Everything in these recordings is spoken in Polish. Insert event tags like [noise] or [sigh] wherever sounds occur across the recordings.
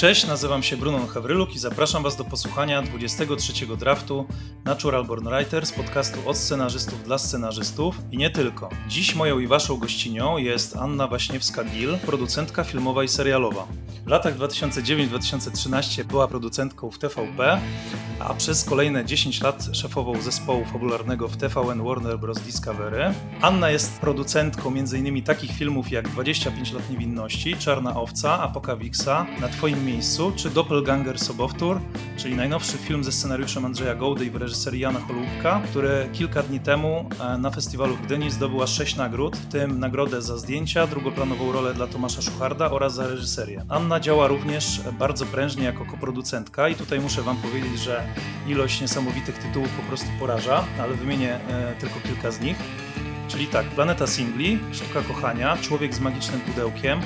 Cześć, nazywam się Brunon Hawryluk i zapraszam Was do posłuchania 23 draftu Natural Born Writers, podcastu od scenarzystów dla scenarzystów i nie tylko. Dziś moją i Waszą gościnią jest Anna Waśniewska-Gil, producentka filmowa i serialowa. W latach 2009-2013 była producentką w TVP, a przez kolejne 10 lat szefową zespołu fabularnego w TVN Warner Bros. Discovery. Anna jest producentką m.in. takich filmów jak 25 lat niewinności, Czarna Owca, Apokawixa, Na Twoim miejscu, czy Doppelganger Sobowtór, czyli najnowszy film ze scenariuszem Andrzeja Gołdy i w reżyserii Jana Holubka, który kilka dni temu e, na festiwalu w Gdyni zdobyła 6 nagród, w tym nagrodę za zdjęcia, drugoplanową rolę dla Tomasza Szucharda oraz za reżyserię. Anna działa również bardzo prężnie jako koproducentka i tutaj muszę Wam powiedzieć, że ilość niesamowitych tytułów po prostu poraża, ale wymienię e, tylko kilka z nich. Czyli tak, Planeta Singli, Sztuka Kochania, Człowiek z magicznym pudełkiem,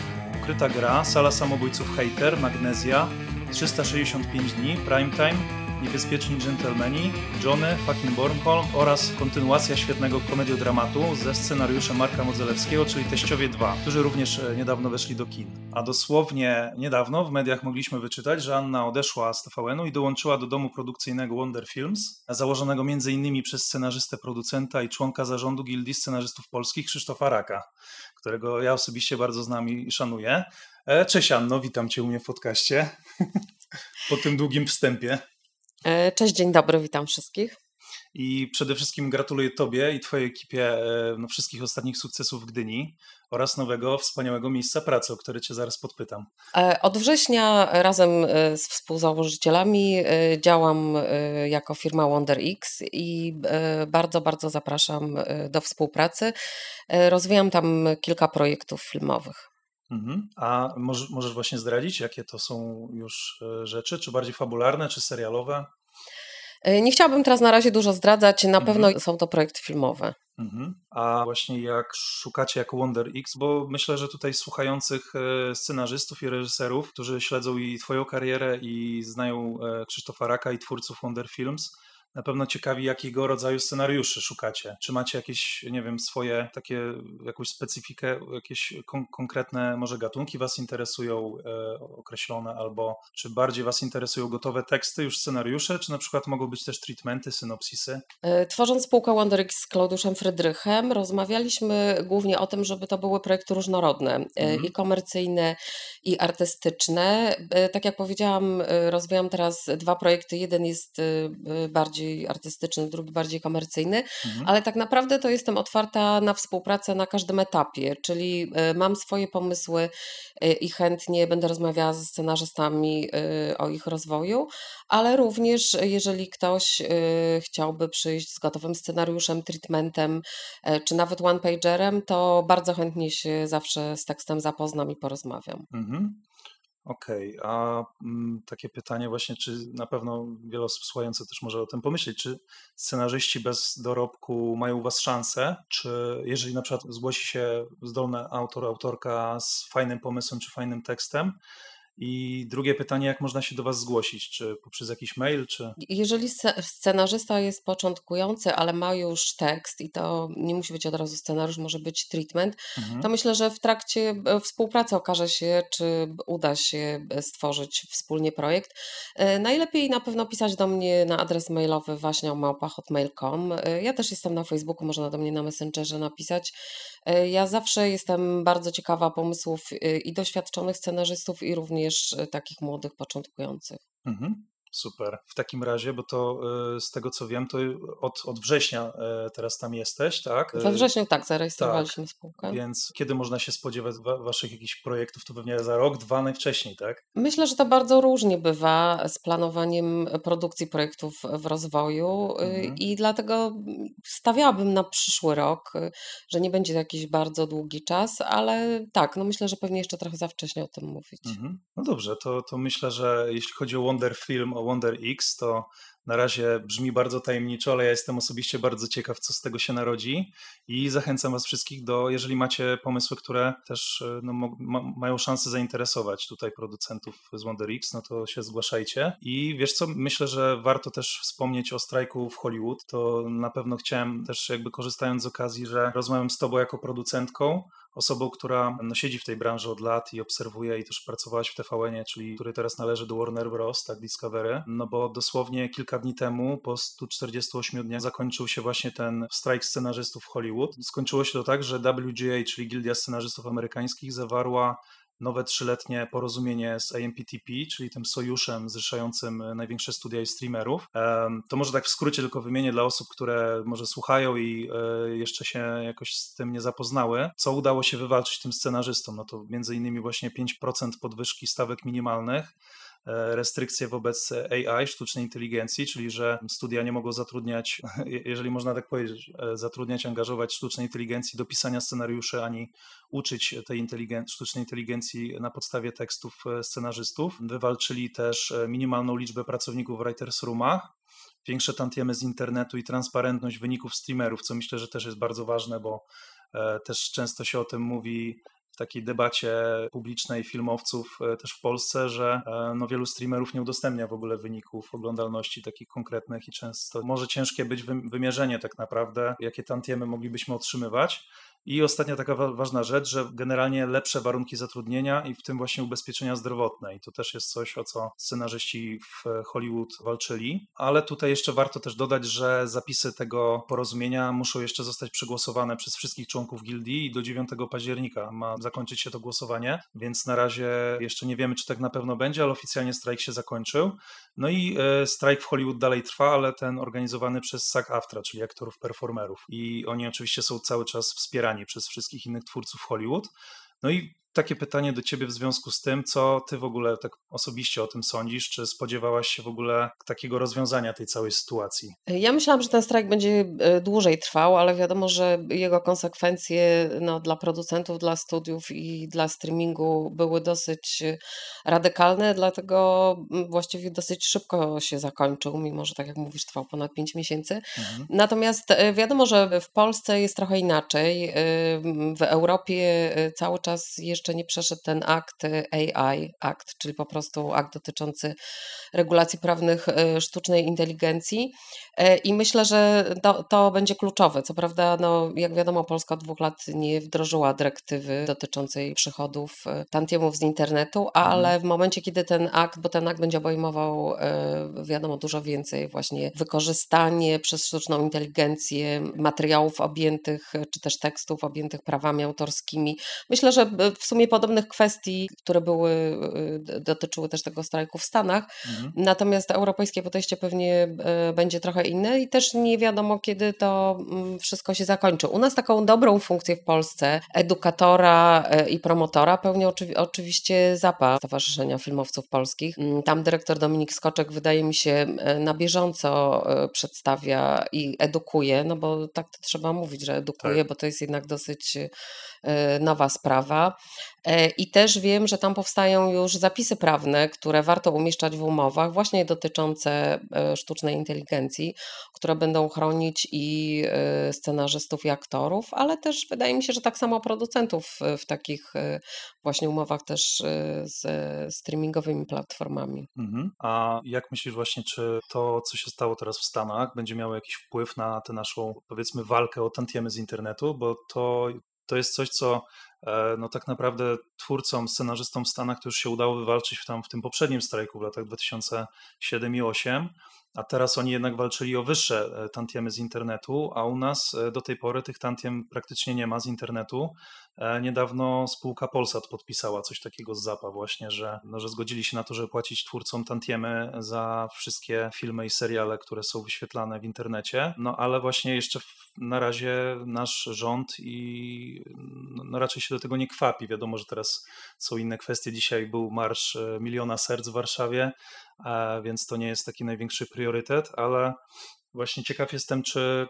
Ukryta Gra, Sala Samobójców Hater, Magnezja, 365 dni, Primetime, Niebezpieczni Gentlemani, Johnny, Fucking Bornholm oraz kontynuacja świetnego komediodramatu ze scenariuszem Marka Modzelewskiego, czyli Teściowie 2, którzy również e, niedawno weszli do kin. A dosłownie niedawno w mediach mogliśmy wyczytać, że Anna odeszła z TVN-u i dołączyła do domu produkcyjnego Wonder Films, założonego m.in. przez scenarzystę, producenta i członka zarządu Gildii Scenarzystów Polskich Krzysztofa Raka, którego ja osobiście bardzo znam i szanuję. E, cześć Anno, witam Cię u mnie w podcaście [laughs] po tym długim wstępie. E, cześć, dzień dobry, witam wszystkich. I przede wszystkim gratuluję Tobie i Twojej ekipie e, no, wszystkich ostatnich sukcesów w Gdyni oraz nowego, wspaniałego miejsca pracy, o które Cię zaraz podpytam. E, od września razem z współzałożycielami działam jako firma WonderX i bardzo, bardzo zapraszam do współpracy. Rozwijam tam kilka projektów filmowych. Mhm. A możesz, możesz właśnie zdradzić, jakie to są już e, rzeczy? Czy bardziej fabularne, czy serialowe? E, nie chciałabym teraz na razie dużo zdradzać, na mhm. pewno są to projekty filmowe. Mhm. A właśnie jak szukacie jako Wonder X, bo myślę, że tutaj słuchających e, scenarzystów i reżyserów, którzy śledzą i Twoją karierę i znają Krzysztofa Raka i twórców Wonder Films, na pewno ciekawi, jakiego rodzaju scenariuszy szukacie. Czy macie jakieś, nie wiem, swoje takie, jakąś specyfikę, jakieś kon konkretne może gatunki Was interesują e, określone, albo czy bardziej Was interesują gotowe teksty, już scenariusze, czy na przykład mogą być też treatmenty, synopsisy? E, tworząc spółkę WonderX z Klaudiuszem Frydrychem, rozmawialiśmy głównie o tym, żeby to były projekty różnorodne e, mhm. i komercyjne, i artystyczne. E, tak jak powiedziałam, rozwijam teraz dwa projekty. Jeden jest bardziej bardziej artystyczny, drugi bardziej komercyjny, mhm. ale tak naprawdę to jestem otwarta na współpracę na każdym etapie, czyli e, mam swoje pomysły e, i chętnie będę rozmawiała ze scenarzystami e, o ich rozwoju, ale również jeżeli ktoś chciałby przyjść z gotowym scenariuszem, treatmentem, czy nawet one-pagerem, to bardzo chętnie się zawsze z tekstem zapoznam i porozmawiam. Mhm. Okej, a mm, takie pytanie właśnie, czy na pewno wiele osób słuchających też może o tym pomyśleć, czy scenarzyści bez dorobku mają u was szansę, czy jeżeli na przykład zgłosi się zdolny autor, autorka z fajnym pomysłem czy fajnym tekstem, i drugie pytanie, jak można się do Was zgłosić? Czy poprzez jakiś mail, czy... Jeżeli scenarzysta jest początkujący, ale ma już tekst i to nie musi być od razu scenariusz, może być treatment, mhm. to myślę, że w trakcie e, współpracy okaże się, czy uda się e, stworzyć wspólnie projekt. E, najlepiej na pewno pisać do mnie na adres mailowy waśniałmałpa.hotmail.com. Ja też jestem na Facebooku, można do mnie na Messengerze napisać. Ja zawsze jestem bardzo ciekawa pomysłów i doświadczonych scenarzystów i również e, takich młodych, początkujących. Mhm. Super. W takim razie, bo to e, z tego co wiem, to od, od września e, teraz tam jesteś, tak? We wrześniu tak, zarejestrowaliśmy tak. spółkę. Więc kiedy można się spodziewać waszych jakichś projektów? To pewnie za rok, dwa najwcześniej, tak? Myślę, że to bardzo różnie bywa z planowaniem produkcji projektów w rozwoju y, mhm. i dlatego stawiałabym na przyszły rok, y, że nie będzie to jakiś bardzo długi czas, ale tak, no myślę, że pewnie jeszcze trochę za wcześnie o tym mówić. Mhm. No dobrze, to, to myślę, że jeśli chodzi o Wonder Film, o Wonder X, to na razie brzmi bardzo tajemniczo, ale ja jestem osobiście bardzo ciekaw, co z tego się narodzi i zachęcam Was wszystkich do, jeżeli macie pomysły, które też e, no, ma, mają szansę zainteresować tutaj producentów z Wonder X, no to się zgłaszajcie. I wiesz co, myślę, że warto też wspomnieć o strajku w Hollywood. To na pewno chciałem też jakby korzystając z okazji, że rozmawiam z Tobą jako producentką, osobą, która no, siedzi w tej branży od lat i obserwuje i też pracowałaś w TVN-ie, czyli który teraz należy do Warner Bros., tak, Discovery, no bo dosłownie kilka dni temu, po 148 dniach zakończył się właśnie ten strajk scenarzystów w Hollywood. Skończyło się to tak, że WGA, czyli Gildia Scenarzystów Amerykańskich, zawarła nowe trzyletnie porozumienie z AMPTP, czyli tym sojuszem zrzeszającym największe studia i streamerów. To może tak w skrócie tylko wymienię dla osób, które może słuchają i e, jeszcze się jakoś z tym nie zapoznały. Co udało się wywalczyć tym scenarzystom? No to między innymi właśnie 5% podwyżki stawek minimalnych, restrykcje wobec AI, sztucznej inteligencji, czyli że studia nie mogą zatrudniać, [laughs] jeżeli można tak powiedzieć, e, zatrudniać, angażować sztucznej inteligencji do pisania scenariuszy, ani uczyć tej inteligen sztucznej inteligencji na podstawie tekstów e, scenarzystów. Wywalczyli też minimalną liczbę pracowników w writers roomach, większe tantiemy z internetu i transparentność wyników streamerów, co myślę, że też jest bardzo ważne, bo też często się o tym mówi w takiej debacie publicznej filmowców e, też w Polsce, że e, no, wielu streamerów nie udostępnia w ogóle wyników oglądalności takich konkretnych i często może ciężkie być wymierzenie tak naprawdę, jakie tantiemy moglibyśmy otrzymywać. I ostatnia taka ważna rzecz, że generalnie lepsze warunki zatrudnienia i w tym właśnie ubezpieczenia zdrowotne. I to też jest coś, o co scenarzyści w Hollywood walczyli. Ale tutaj jeszcze warto też dodać, że zapisy tego porozumienia muszą jeszcze zostać przegłosowane przez wszystkich członków gildii i do 9 października ma zakończyć się to głosowanie, więc na razie jeszcze nie wiemy, czy tak na pewno będzie, ale oficjalnie strajk się zakończył. No i e, strajk w Hollywood dalej trwa, ale ten organizowany przez SAG-AFTRA, czyli aktorów performerów. I oni oczywiście są cały czas wspierani przez wszystkich innych twórców Hollywood. No i takie pytanie do ciebie w związku z tym, co ty w ogóle tak osobiście o tym sądzisz? Czy spodziewałaś się w ogóle takiego rozwiązania tej całej sytuacji? Ja myślałam, że ten strajk będzie e, dłużej trwał, ale wiadomo, że jego konsekwencje no, dla producentów, dla studiów i dla streamingu były dosyć radykalne, dlatego właściwie dosyć szybko się zakończył, mimo że tak jak mówisz, trwał ponad 5 miesięcy. Mhm. Natomiast e, wiadomo, że w Polsce jest trochę inaczej. E, w Europie cały czas jeszcze jeszcze nie przeszedł ten akt y, AI, akt, czyli po prostu akt dotyczący regulacji prawnych y, sztucznej inteligencji. E, I myślę, że to, to, będzie kluczowe. Co prawda, no, jak wiadomo, Polska od dwóch lat nie wdrożyła dyrektywy dotyczącej przychodów y, tantiemów z internetu, ale mhm. w momencie, kiedy ten akt, bo ten akt będzie obejmował, wiadomo, dużo więcej, właśnie wykorzystanie przez sztuczną inteligencję materiałów objętych, czy też tekstów objętych prawami autorskimi. Myślę, że w sumie podobnych kwestii, które były, y, dotyczyły też tego strajku w Stanach. Mhm. Natomiast europejskie podejście pewnie e, będzie trochę inne i też nie wiadomo, kiedy to mm, wszystko się zakończy. U nas taką dobrą funkcję w Polsce edukatora e, i promotora pełni oczywi oczywiście ZAPA, Stowarzyszenia Filmowców Polskich. Mm, tam dyrektor Dominik Skoczek wydaje mi się e, na bieżąco przedstawia i edukuje, no bo tak to trzeba mówić, że edukuje, tak. bo to jest jednak dosyć Y, nowa sprawa. E, I też wiem, że tam powstają już zapisy prawne, które warto umieszczać w umowach, właśnie dotyczące e, sztucznej inteligencji, które będą chronić i e, scenarzystów, i aktorów, ale też wydaje mi się, że tak samo producentów w takich właśnie umowach też z streamingowymi platformami. Mhm. A jak myślisz właśnie, czy to, co się stało teraz w Stanach, będzie miało jakiś wpływ na tę naszą, powiedzmy, walkę o tantiemy z internetu? Bo to to jest coś, co e, no tak naprawdę twórcom, scenarzystom w Stanach to już się udało wywalczyć tam, w tym poprzednim strajku w latach 2007 i 2008, a teraz oni jednak walczyli o wyższe e, tantiemy z internetu, a u nas e, do tej pory tych tantiem praktycznie nie ma z internetu. Niedawno spółka Polsat podpisała coś takiego z ZAPA właśnie, że, no, że zgodzili się na to, żeby płacić twórcom tantiemy za wszystkie filmy i seriale, które są wyświetlane w internecie, no ale właśnie jeszcze na razie nasz rząd i no, no, raczej się do tego nie kwapi. Wiadomo, że teraz są inne kwestie. Dzisiaj był marsz e, miliona serc w Warszawie, więc to nie jest taki największy priorytet, ale właśnie ciekaw jestem, czy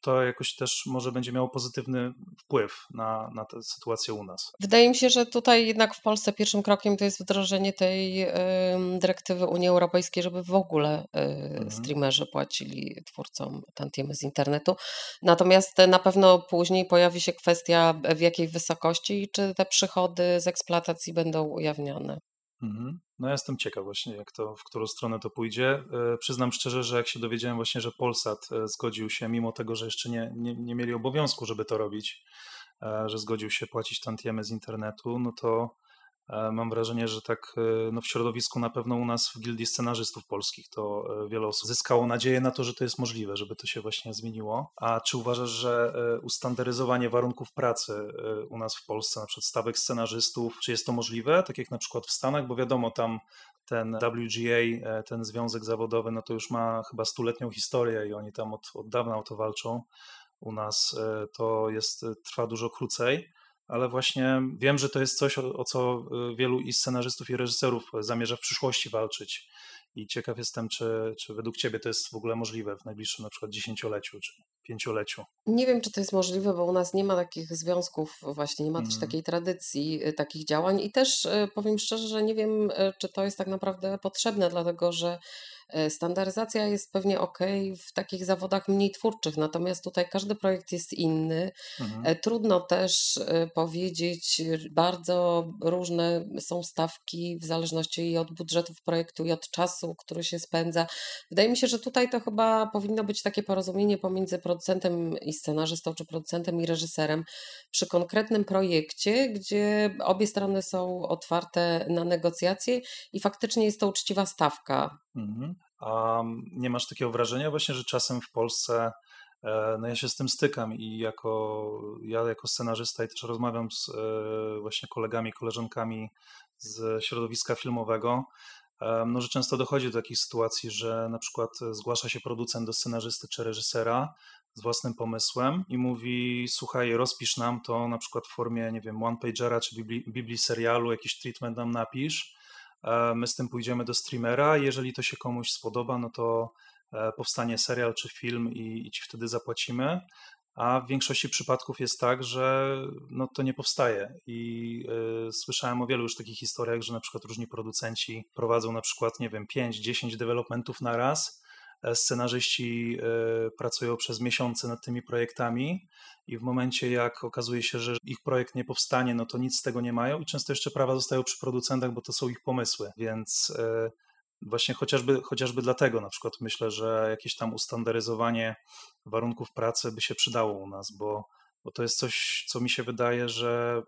to jakoś też może będzie miało pozytywny wpływ na, na tę sytuację u nas. Wydaje mi się, że tutaj jednak w Polsce pierwszym krokiem to jest wdrożenie tej y, dyrektywy Unii Europejskiej, żeby w ogóle y, mhm. streamerzy płacili twórcom tantiemy z internetu. Natomiast na pewno później pojawi się kwestia w jakiej wysokości i czy te przychody z eksploatacji będą ujawniane. Mhm. No ja jestem ciekaw właśnie, jak to, w którą stronę to pójdzie. E, przyznam szczerze, że jak się dowiedziałem właśnie, że Polsat e, zgodził się, mimo tego, że jeszcze nie, nie, nie mieli obowiązku, żeby to robić, że zgodził się płacić tantiemy z internetu, no to Mam wrażenie, że tak no w środowisku, na pewno u nas w gildii scenarzystów polskich, to wiele osób zyskało nadzieję na to, że to jest możliwe, żeby to się właśnie zmieniło. A czy uważasz, że ustandaryzowanie warunków pracy u nas w Polsce, na przykład stawek scenarzystów, czy jest to możliwe, tak jak na przykład w Stanach, bo wiadomo, tam ten WGA, ten związek zawodowy, no to już ma chyba stuletnią historię i oni tam od, od dawna o to walczą. U nas to jest, trwa dużo krócej ale właśnie wiem, że to jest coś, o, o, co y, wielu i scenarzystów, i reżyserów zamierza w przyszłości walczyć. I ciekaw jestem, czy, czy według Ciebie to jest w ogóle możliwe w najbliższym na przykład dziesięcioleciu czy pięcioleciu. Nie wiem, czy to jest możliwe, bo u nas nie ma takich związków, właśnie nie ma też mm. takiej tradycji y, takich działań. I też y, powiem szczerze, że nie wiem, czy to jest tak naprawdę potrzebne, dlatego że standaryzacja jest pewnie ok w takich zawodach mniej twórczych, natomiast tutaj każdy projekt jest inny. Mhm. E, trudno też e, powiedzieć, bardzo różne są stawki w zależności i od budżetów projektu, i od czasu, który się spędza. Wydaje mi się, że tutaj to chyba powinno być takie porozumienie pomiędzy producentem i scenarzystą, czy producentem i reżyserem przy konkretnym projekcie, gdzie obie strony są otwarte na negocjacje i faktycznie jest to uczciwa stawka. Mhm. A nie masz takiego wrażenia właśnie, że czasem w Polsce, e, no ja się z tym stykam i jako, ja jako scenarzysta i też rozmawiam z e, właśnie kolegami, koleżankami z środowiska filmowego, e, no, że często dochodzi do takich sytuacji, że na przykład zgłasza się producent do scenarzysty czy reżysera z własnym pomysłem i mówi, słuchaj, rozpisz nam to na przykład w formie, nie wiem, one-pagera czy biblii serialu, jakiś treatment nam napisz, My z tym pójdziemy do streamera. Jeżeli to się komuś spodoba, no to e, powstanie serial czy film i, i ci wtedy zapłacimy. A w większości przypadków jest tak, że no, to nie powstaje. I y, słyszałem o wielu już takich historiach, że na przykład różni producenci prowadzą na przykład, nie wiem, 5-10 developmentów na raz E, scenarzyści e, pracują przez miesiące nad tymi projektami i w momencie, jak okazuje się, że ich projekt nie powstanie, no to nic z tego nie mają i często jeszcze prawa zostają przy producentach, bo to są ich pomysły. Więc e, właśnie chociażby, chociażby dlatego na przykład myślę, że jakieś tam ustandaryzowanie warunków pracy by się przydało u nas, bo, bo to jest coś, co mi się wydaje, że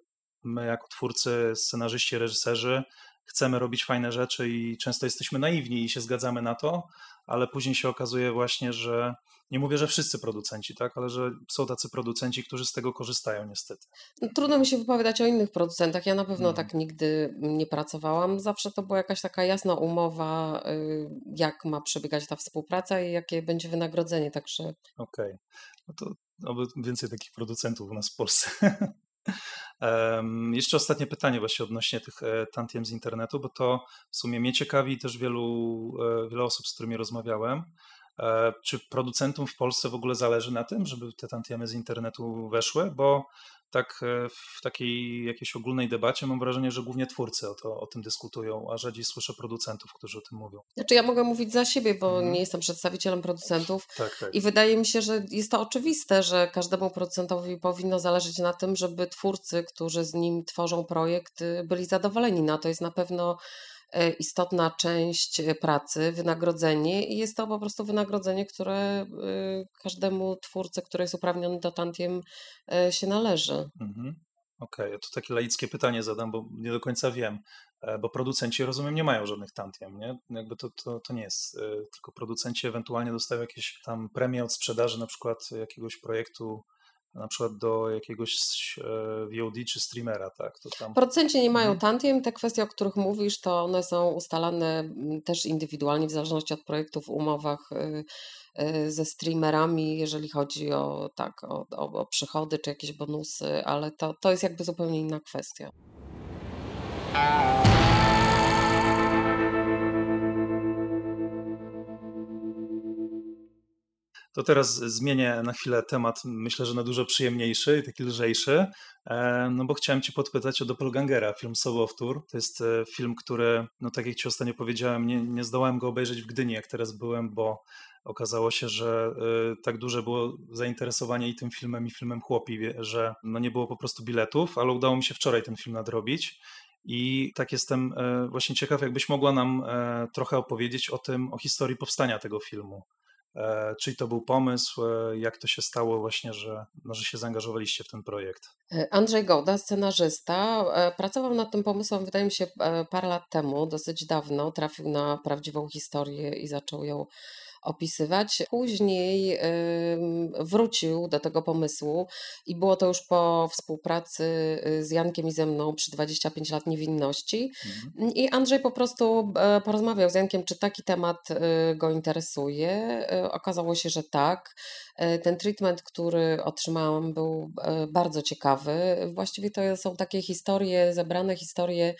my jako twórcy, scenarzyści, reżyserzy chcemy robić fajne rzeczy i często jesteśmy naiwni i się zgadzamy na to, ale później się okazuje właśnie, że nie mówię, że wszyscy producenci, tak, ale że są tacy producenci, którzy z tego korzystają niestety. No, trudno mi się wypowiadać o innych producentach. Ja na pewno hmm. tak nigdy nie pracowałam. Zawsze to była jakaś taka jasna umowa, y, jak ma przebiegać ta współpraca i jakie będzie wynagrodzenie, także... Okej, okay. no to oby więcej takich producentów u nas w Polsce. [laughs] Jeszcze ostatnie pytanie właśnie odnośnie tych e, tantiem z internetu, bo to w sumie mnie ciekawi też wielu, e, wiele osób, z którymi rozmawiałem. E, czy producentom w Polsce w ogóle zależy na tym, żeby te tantiemy z internetu weszły? Bo tak e, w takiej jakiejś ogólnej debacie mam wrażenie, że głównie twórcy o, to, o tym dyskutują, a rzadziej słyszę producentów, którzy o tym mówią. Znaczy ja mogę mówić za siebie, bo hmm. nie jestem przedstawicielem producentów tak, tak. i wydaje mi się, że jest to oczywiste, że każdemu producentowi powinno zależeć na tym, żeby twórcy, którzy z nim tworzą projekt, y, byli zadowoleni. Na to jest na pewno istotna część e, pracy, wynagrodzenie i jest to po prostu wynagrodzenie, które e, każdemu twórcy, który jest uprawniony do tantiem się należy. Mhm. Okej, okay. to takie laickie pytanie zadam, bo nie do końca wiem, bo producenci, rozumiem, nie mają żadnych tantiem, nie? Jakby to, to, to nie jest, tylko producenci ewentualnie dostają jakieś tam premie od sprzedaży na przykład jakiegoś projektu na przykład do jakiegoś e, VOD czy streamera, tak? To tam... Producenci nie mają mhm. tantiem, te kwestie, o których mówisz, to one są ustalane mm, też indywidualnie w zależności od projektów w umowach y, y, ze streamerami, jeżeli chodzi o, tak, o, o, o przychody czy jakieś bonusy, ale to, to jest jakby zupełnie inna kwestia. To teraz zmienię na chwilę temat, myślę, że na dużo przyjemniejszy i taki lżejszy, e, no bo chciałem Cię podpytać o Doppelgangera, film Sobowtór. To jest e, film, który, no tak jak Ci ostatnio powiedziałem, nie, nie zdołałem go obejrzeć w Gdyni, jak teraz byłem, bo okazało się, że e, tak duże było zainteresowanie i tym filmem, i filmem Chłopi, że no nie było po prostu biletów, ale udało mi się wczoraj ten film nadrobić. I tak jestem właśnie ciekaw, jakbyś mogła nam trochę opowiedzieć o tym, o historii powstania tego filmu. E, czyli to był pomysł? E, jak to się stało właśnie, że, no, że się zaangażowaliście w ten projekt? Andrzej Goda, scenarzysta, pracował nad tym pomysłem, wydaje mi się, parę lat temu, dosyć dawno. Trafił na prawdziwą historię i zaczął ją opisywać. Później wrócił do tego pomysłu i było to już po współpracy y, z Jankiem i ze mną przy 25 lat niewinności. Mhm. I Andrzej po prostu e, porozmawiał z Jankiem, czy taki temat y, go interesuje. E, okazało się, że tak. E, ten treatment, który otrzymałam, był bardzo ciekawy. Właściwie to są takie historie, zebrane historie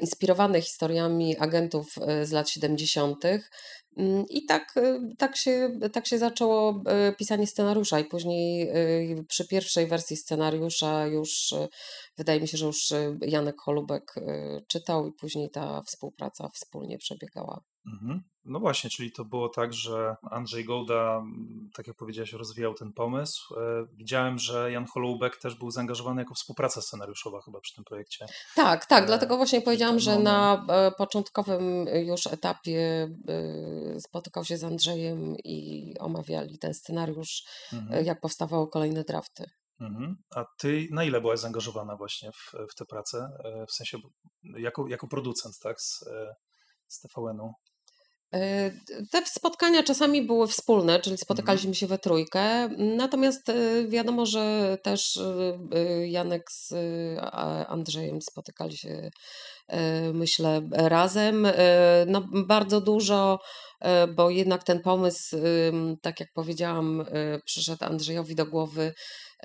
inspirowane historiami agentów z lat 70. Mm, I tak, y, tak, się, tak się zaczęło y, pisanie scenariusza, i później y, przy pierwszej wersji scenariusza już wydaje mi się, że już Janek Holubek czytał, i później ta współpraca wspólnie przebiegała. Mhm. No właśnie, czyli to było tak, że Andrzej Gołda, tak jak powiedziałeś, rozwijał ten pomysł. E, widziałem, że Jan Holoubek też był zaangażowany jako współpraca scenariuszowa chyba przy tym projekcie. Tak, tak, e, dlatego właśnie powiedziałam, że na e, początkowym już etapie spotykał się z Andrzejem i omawiali ten scenariusz, mhm. jak powstawały kolejne drafty. Mhm. A ty na ile byłaś zaangażowana właśnie w, w tę pracę? W sensie jako, jako producent, tak, z, z TVN-u? E, te spotkania czasami były wspólne, czyli mhm. spotykaliśmy się we trójkę, natomiast e, wiadomo, że też e, Janek z Andrzejem spotykali się, myślę, razem. No, bardzo dużo, bo jednak ten pomysł, tak jak powiedziałam, przyszedł Andrzejowi do głowy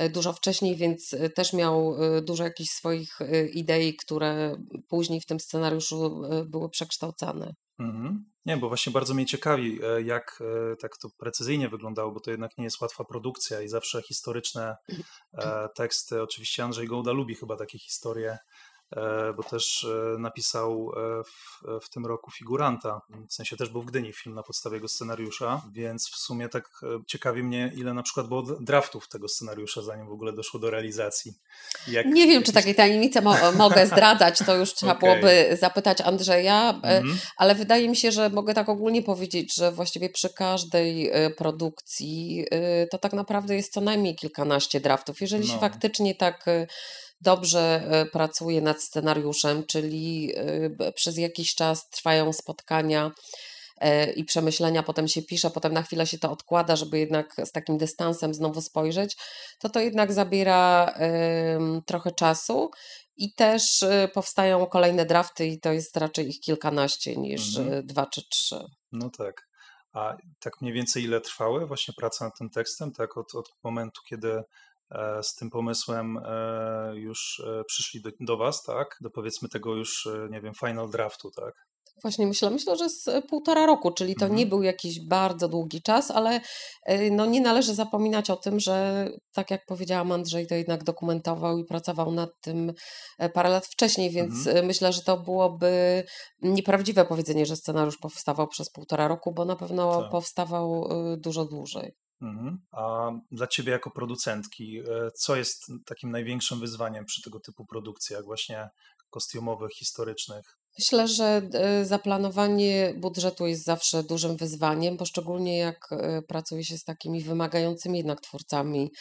dużo wcześniej, więc też miał dużo jakichś swoich idei, które później w tym scenariuszu były przekształcane. Mhm. Nie, bo właśnie bardzo mnie ciekawi, e, jak e, tak to precyzyjnie wyglądało, bo to jednak nie jest łatwa produkcja i zawsze historyczne e, teksty. Oczywiście Andrzej Gołda lubi chyba takie historie bo też e, napisał e, w, w, tym roku figuranta. W sensie też był w Gdyni film na podstawie jego scenariusza, więc w sumie tak ciekawi mnie, ile na przykład było draftów tego scenariusza, zanim w ogóle doszło do realizacji. Jak, nie wiem, czy takiej tajemnicy mo mogę zdradzać, to już trzeba [laughs] okay. byłoby zapytać Andrzeja, mm ale wydaje mi się, że mogę tak ogólnie powiedzieć, że właściwie przy każdej produkcji to tak naprawdę jest co najmniej kilkanaście draftów. Jeżeli no. się faktycznie tak dobrze e, pracuje nad scenariuszem, czyli e, przez jakiś czas trwają spotkania e, i przemyślenia, potem się pisze, potem na chwilę się to odkłada, żeby jednak z takim dystansem znowu spojrzeć, to to jednak zabiera trochę czasu i też powstają kolejne drafty i to jest raczej ich kilkanaście niż mhm. dwa czy trzy. No tak. A tak mniej więcej ile trwały właśnie praca nad tym tekstem, tak od, od momentu, kiedy z tym pomysłem e, już e, przyszli do, do Was, tak? Do powiedzmy tego już, nie wiem, final draftu, tak? Właśnie myślę, myślę, że z półtora roku, czyli to mhm. nie był jakiś bardzo długi czas, ale no nie należy zapominać o tym, że tak jak powiedziałam, Andrzej to jednak dokumentował i pracował nad tym parę lat wcześniej, więc mhm. myślę, że to byłoby nieprawdziwe powiedzenie, że scenariusz powstawał przez półtora roku, bo na pewno tak. powstawał dużo dłużej. Mhm. A dla ciebie jako producentki, e, co jest takim największym wyzwaniem przy tego typu produkcjach, właśnie kostiumowych, historycznych? Myślę, że e, zaplanowanie budżetu jest zawsze dużym wyzwaniem, szczególnie jak e, pracuje się z takimi wymagającymi jednak twórcami,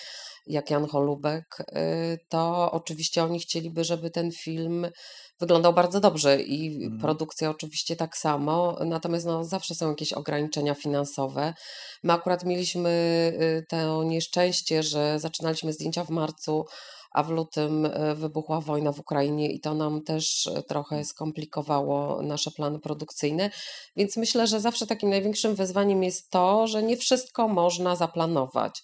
jak Jan Holubek, to oczywiście oni chcieliby, żeby ten film wyglądał bardzo dobrze i mhm. produkcja oczywiście tak samo, natomiast no, zawsze są jakieś ograniczenia finansowe. My akurat mieliśmy to nieszczęście, że zaczynaliśmy zdjęcia w marcu, a w lutym y, wybuchła wojna w Ukrainie i to nam też y, trochę skomplikowało nasze plany produkcyjne. Więc myślę, że zawsze takim największym wyzwaniem jest to, że nie wszystko można zaplanować.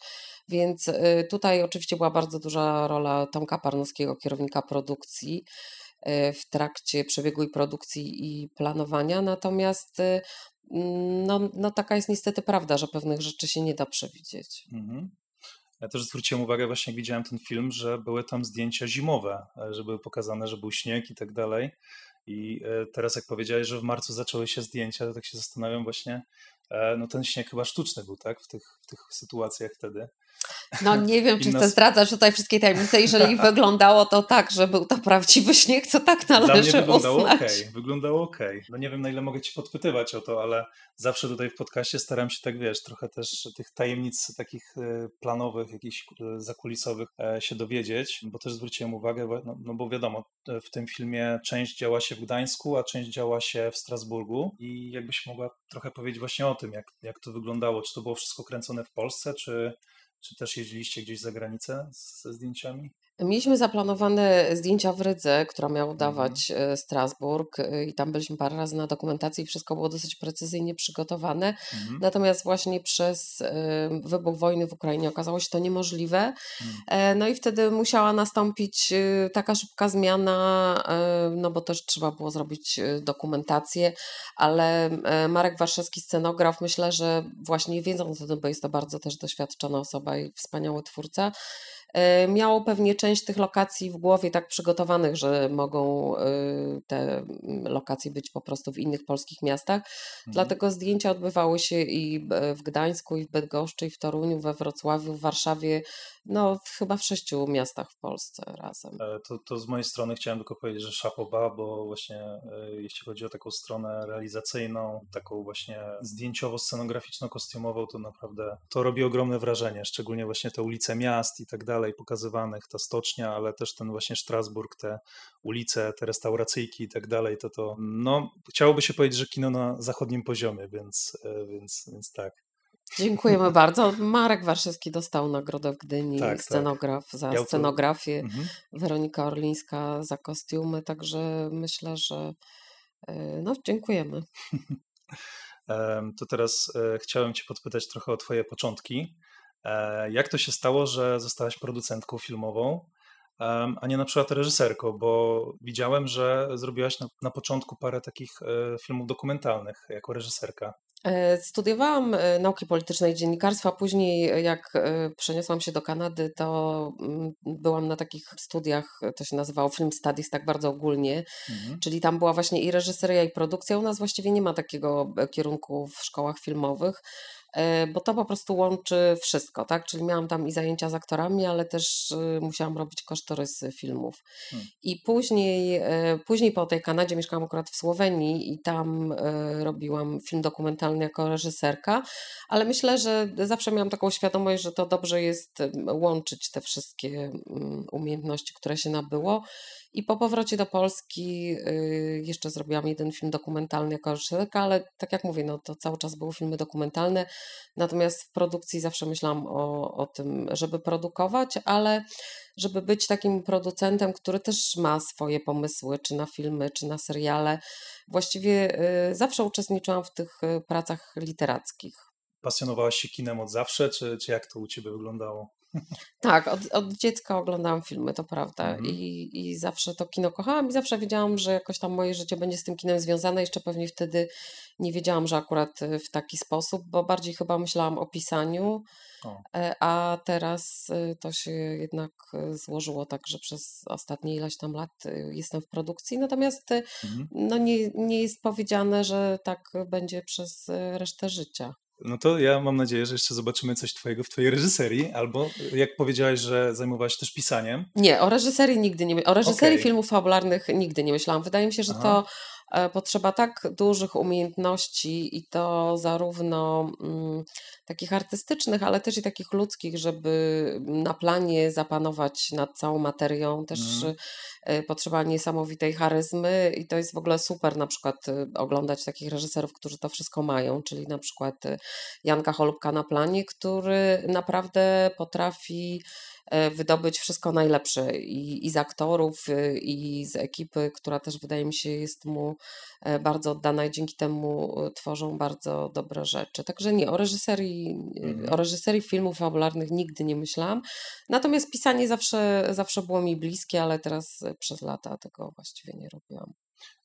Więc tutaj oczywiście była bardzo duża rola Tomka Parnowskiego, kierownika produkcji, E, w trakcie przebiegłej produkcji i planowania. Natomiast e, no, no taka jest niestety prawda, że pewnych rzeczy się nie da przewidzieć. Mhm. Ja też zwróciłem uwagę właśnie jak widziałem ten film, że były tam zdjęcia zimowe, e, że były pokazane, że był śnieg i tak dalej. I teraz jak powiedziałeś, że w marcu zaczęły się zdjęcia, to tak się zastanawiam właśnie, no ten śnieg chyba sztuczny był, tak, w tych, w tych sytuacjach wtedy. No nie wiem, czy chcę s- zdradzać tutaj wszystkie tajemnice. Jeżeli [laughs] wyglądało to tak, że był to prawdziwy śnieg, to tak Dla mnie należy wyglądało uznać. ok, wyglądało ok. No nie wiem na ile mogę ci podpytywać o to, ale zawsze tutaj w podcaście staram się tak, wiesz, trochę też tych tajemnic takich e, planowych, jakichś e, zakulisowych e, się dowiedzieć, bo też zwróciłem uwagę, no, no bo wiadomo, w tym filmie część działa się w Gdańsku, a część działa się w Strasburgu i jakbyś mogła trochę powiedzieć właśnie o tym, jak, jak to wyglądało, czy to było wszystko kręcone w Polsce, czy, czy też jeździliście gdzieś za granicę ze zdjęciami? Mieliśmy zaplanowane zdjęcia w Rydze, która miała Mhm. udawać e, Strasburg e, i tam byliśmy parę razy na dokumentacji i wszystko było dosyć precyzyjnie przygotowane. Mhm. Natomiast właśnie przez e, wybuch wojny w Ukrainie okazało się to niemożliwe. E, No i wtedy musiała nastąpić taka szybka zmiana, no bo też trzeba było zrobić dokumentację, ale Marek Warszawski, scenograf, myślę, że właśnie wiedząc o tym, bo jest to bardzo też doświadczona osoba i wspaniały twórca, e, miał pewnie część tych lokacji w głowie tak przygotowanych, że mogą e, te mm, lokacje być po prostu w innych polskich miastach. Mhm. Dlatego zdjęcia odbywały się i w Gdańsku, i w Bydgoszczy, i w Toruniu, we Wrocławiu, w Warszawie, no chyba w sześciu miastach w Polsce razem. E, To, to z mojej strony chciałem tylko powiedzieć, że szapoba, bo właśnie jeśli chodzi o taką stronę realizacyjną, taką właśnie zdjęciowo-scenograficzno-kostiumową, to naprawdę to robi ogromne wrażenie, szczególnie właśnie te ulice miast i tak dalej pokazywanych, ta stocznia, ale też ten właśnie Strasburg, te ulice, te restauracyjki i tak dalej, to to, no chciałoby się powiedzieć, że kino na zachodnim poziomie, więc, e, więc, więc tak. Dziękujemy [laughs] bardzo. Marek Warszawski dostał nagrodę w Gdyni, Tak, tak. scenograf za Ja scenografię, Mhm. Weronika Orlińska za kostiumy, także myślę, że e, no dziękujemy. [laughs] Em, To teraz e, chciałem Cię podpytać trochę o Twoje początki. E, Jak to się stało, że zostałaś producentką filmową, a nie na przykład reżyserką? Bo widziałem, że zrobiłaś na, na początku parę takich e, filmów dokumentalnych jako reżyserka. E, Studiowałam nauki polityczne i dziennikarstwa. Później, jak przeniosłam się do Kanady, to mm, byłam na takich studiach, to się nazywało Film Studies, tak bardzo ogólnie, Mhm. czyli tam była właśnie i reżyseria, i produkcja. U nas właściwie nie ma takiego kierunku w szkołach filmowych, bo to po prostu łączy wszystko, tak? Czyli miałam tam i zajęcia z aktorami, ale też e, musiałam robić kosztorysy filmów. Hmm. I później, e, później po tej Kanadzie mieszkałam akurat w Słowenii i tam robiłam film dokumentalny jako reżyserka, ale myślę, że zawsze miałam taką świadomość, że to dobrze jest łączyć te wszystkie mm, umiejętności, które się nabyło. I po powrocie do Polski y, jeszcze zrobiłam jeden film dokumentalny jako reżyserka, ale tak jak mówię, no to cały czas były filmy dokumentalne. Natomiast w produkcji zawsze myślałam o, o tym, żeby produkować, ale żeby być takim producentem, który też ma swoje pomysły, czy na filmy, czy na seriale. Właściwie y, zawsze uczestniczyłam w tych y, pracach literackich. Pasjonowałaś się kinem od zawsze, czy, czy jak to u Ciebie wyglądało? Tak, od, od dziecka oglądałam filmy, to prawda. Mhm. I, I zawsze to kino kochałam i zawsze wiedziałam, że jakoś tam moje życie będzie z tym kinem związane. Jeszcze pewnie wtedy nie wiedziałam, że akurat y, w taki sposób, bo bardziej chyba myślałam o pisaniu, O. e, a teraz y, to się jednak złożyło tak, że przez ostatnie ileś tam lat jestem w produkcji. Natomiast Mhm. no nie, nie jest powiedziane, że tak będzie przez resztę życia. No to ja mam nadzieję, że jeszcze zobaczymy coś Twojego w Twojej reżyserii, albo jak powiedziałaś, że zajmowałaś się też pisaniem. Nie, o reżyserii nigdy nie O reżyserii Okej. filmów fabularnych nigdy nie myślałam. Wydaje mi się, że Aha. to e, potrzeba tak dużych umiejętności i to zarówno mm, takich artystycznych, ale też i takich ludzkich, żeby na planie zapanować nad całą materią. Też Mhm. E, potrzeba niesamowitej charyzmy i to jest w ogóle super na przykład e, oglądać takich reżyserów, którzy to wszystko mają, czyli na przykład e, Janka Holubka na planie, który naprawdę potrafi e, wydobyć wszystko najlepsze i, i z aktorów, y, i z ekipy, która też wydaje mi się jest mu bardzo oddana i dzięki temu e, tworzą bardzo dobre rzeczy. Także nie, o reżyserii, y, Mhm. o reżyserii filmów fabularnych nigdy nie myślałam. Natomiast pisanie zawsze, zawsze było mi bliskie, ale teraz e, przez lata tego właściwie nie robiłam.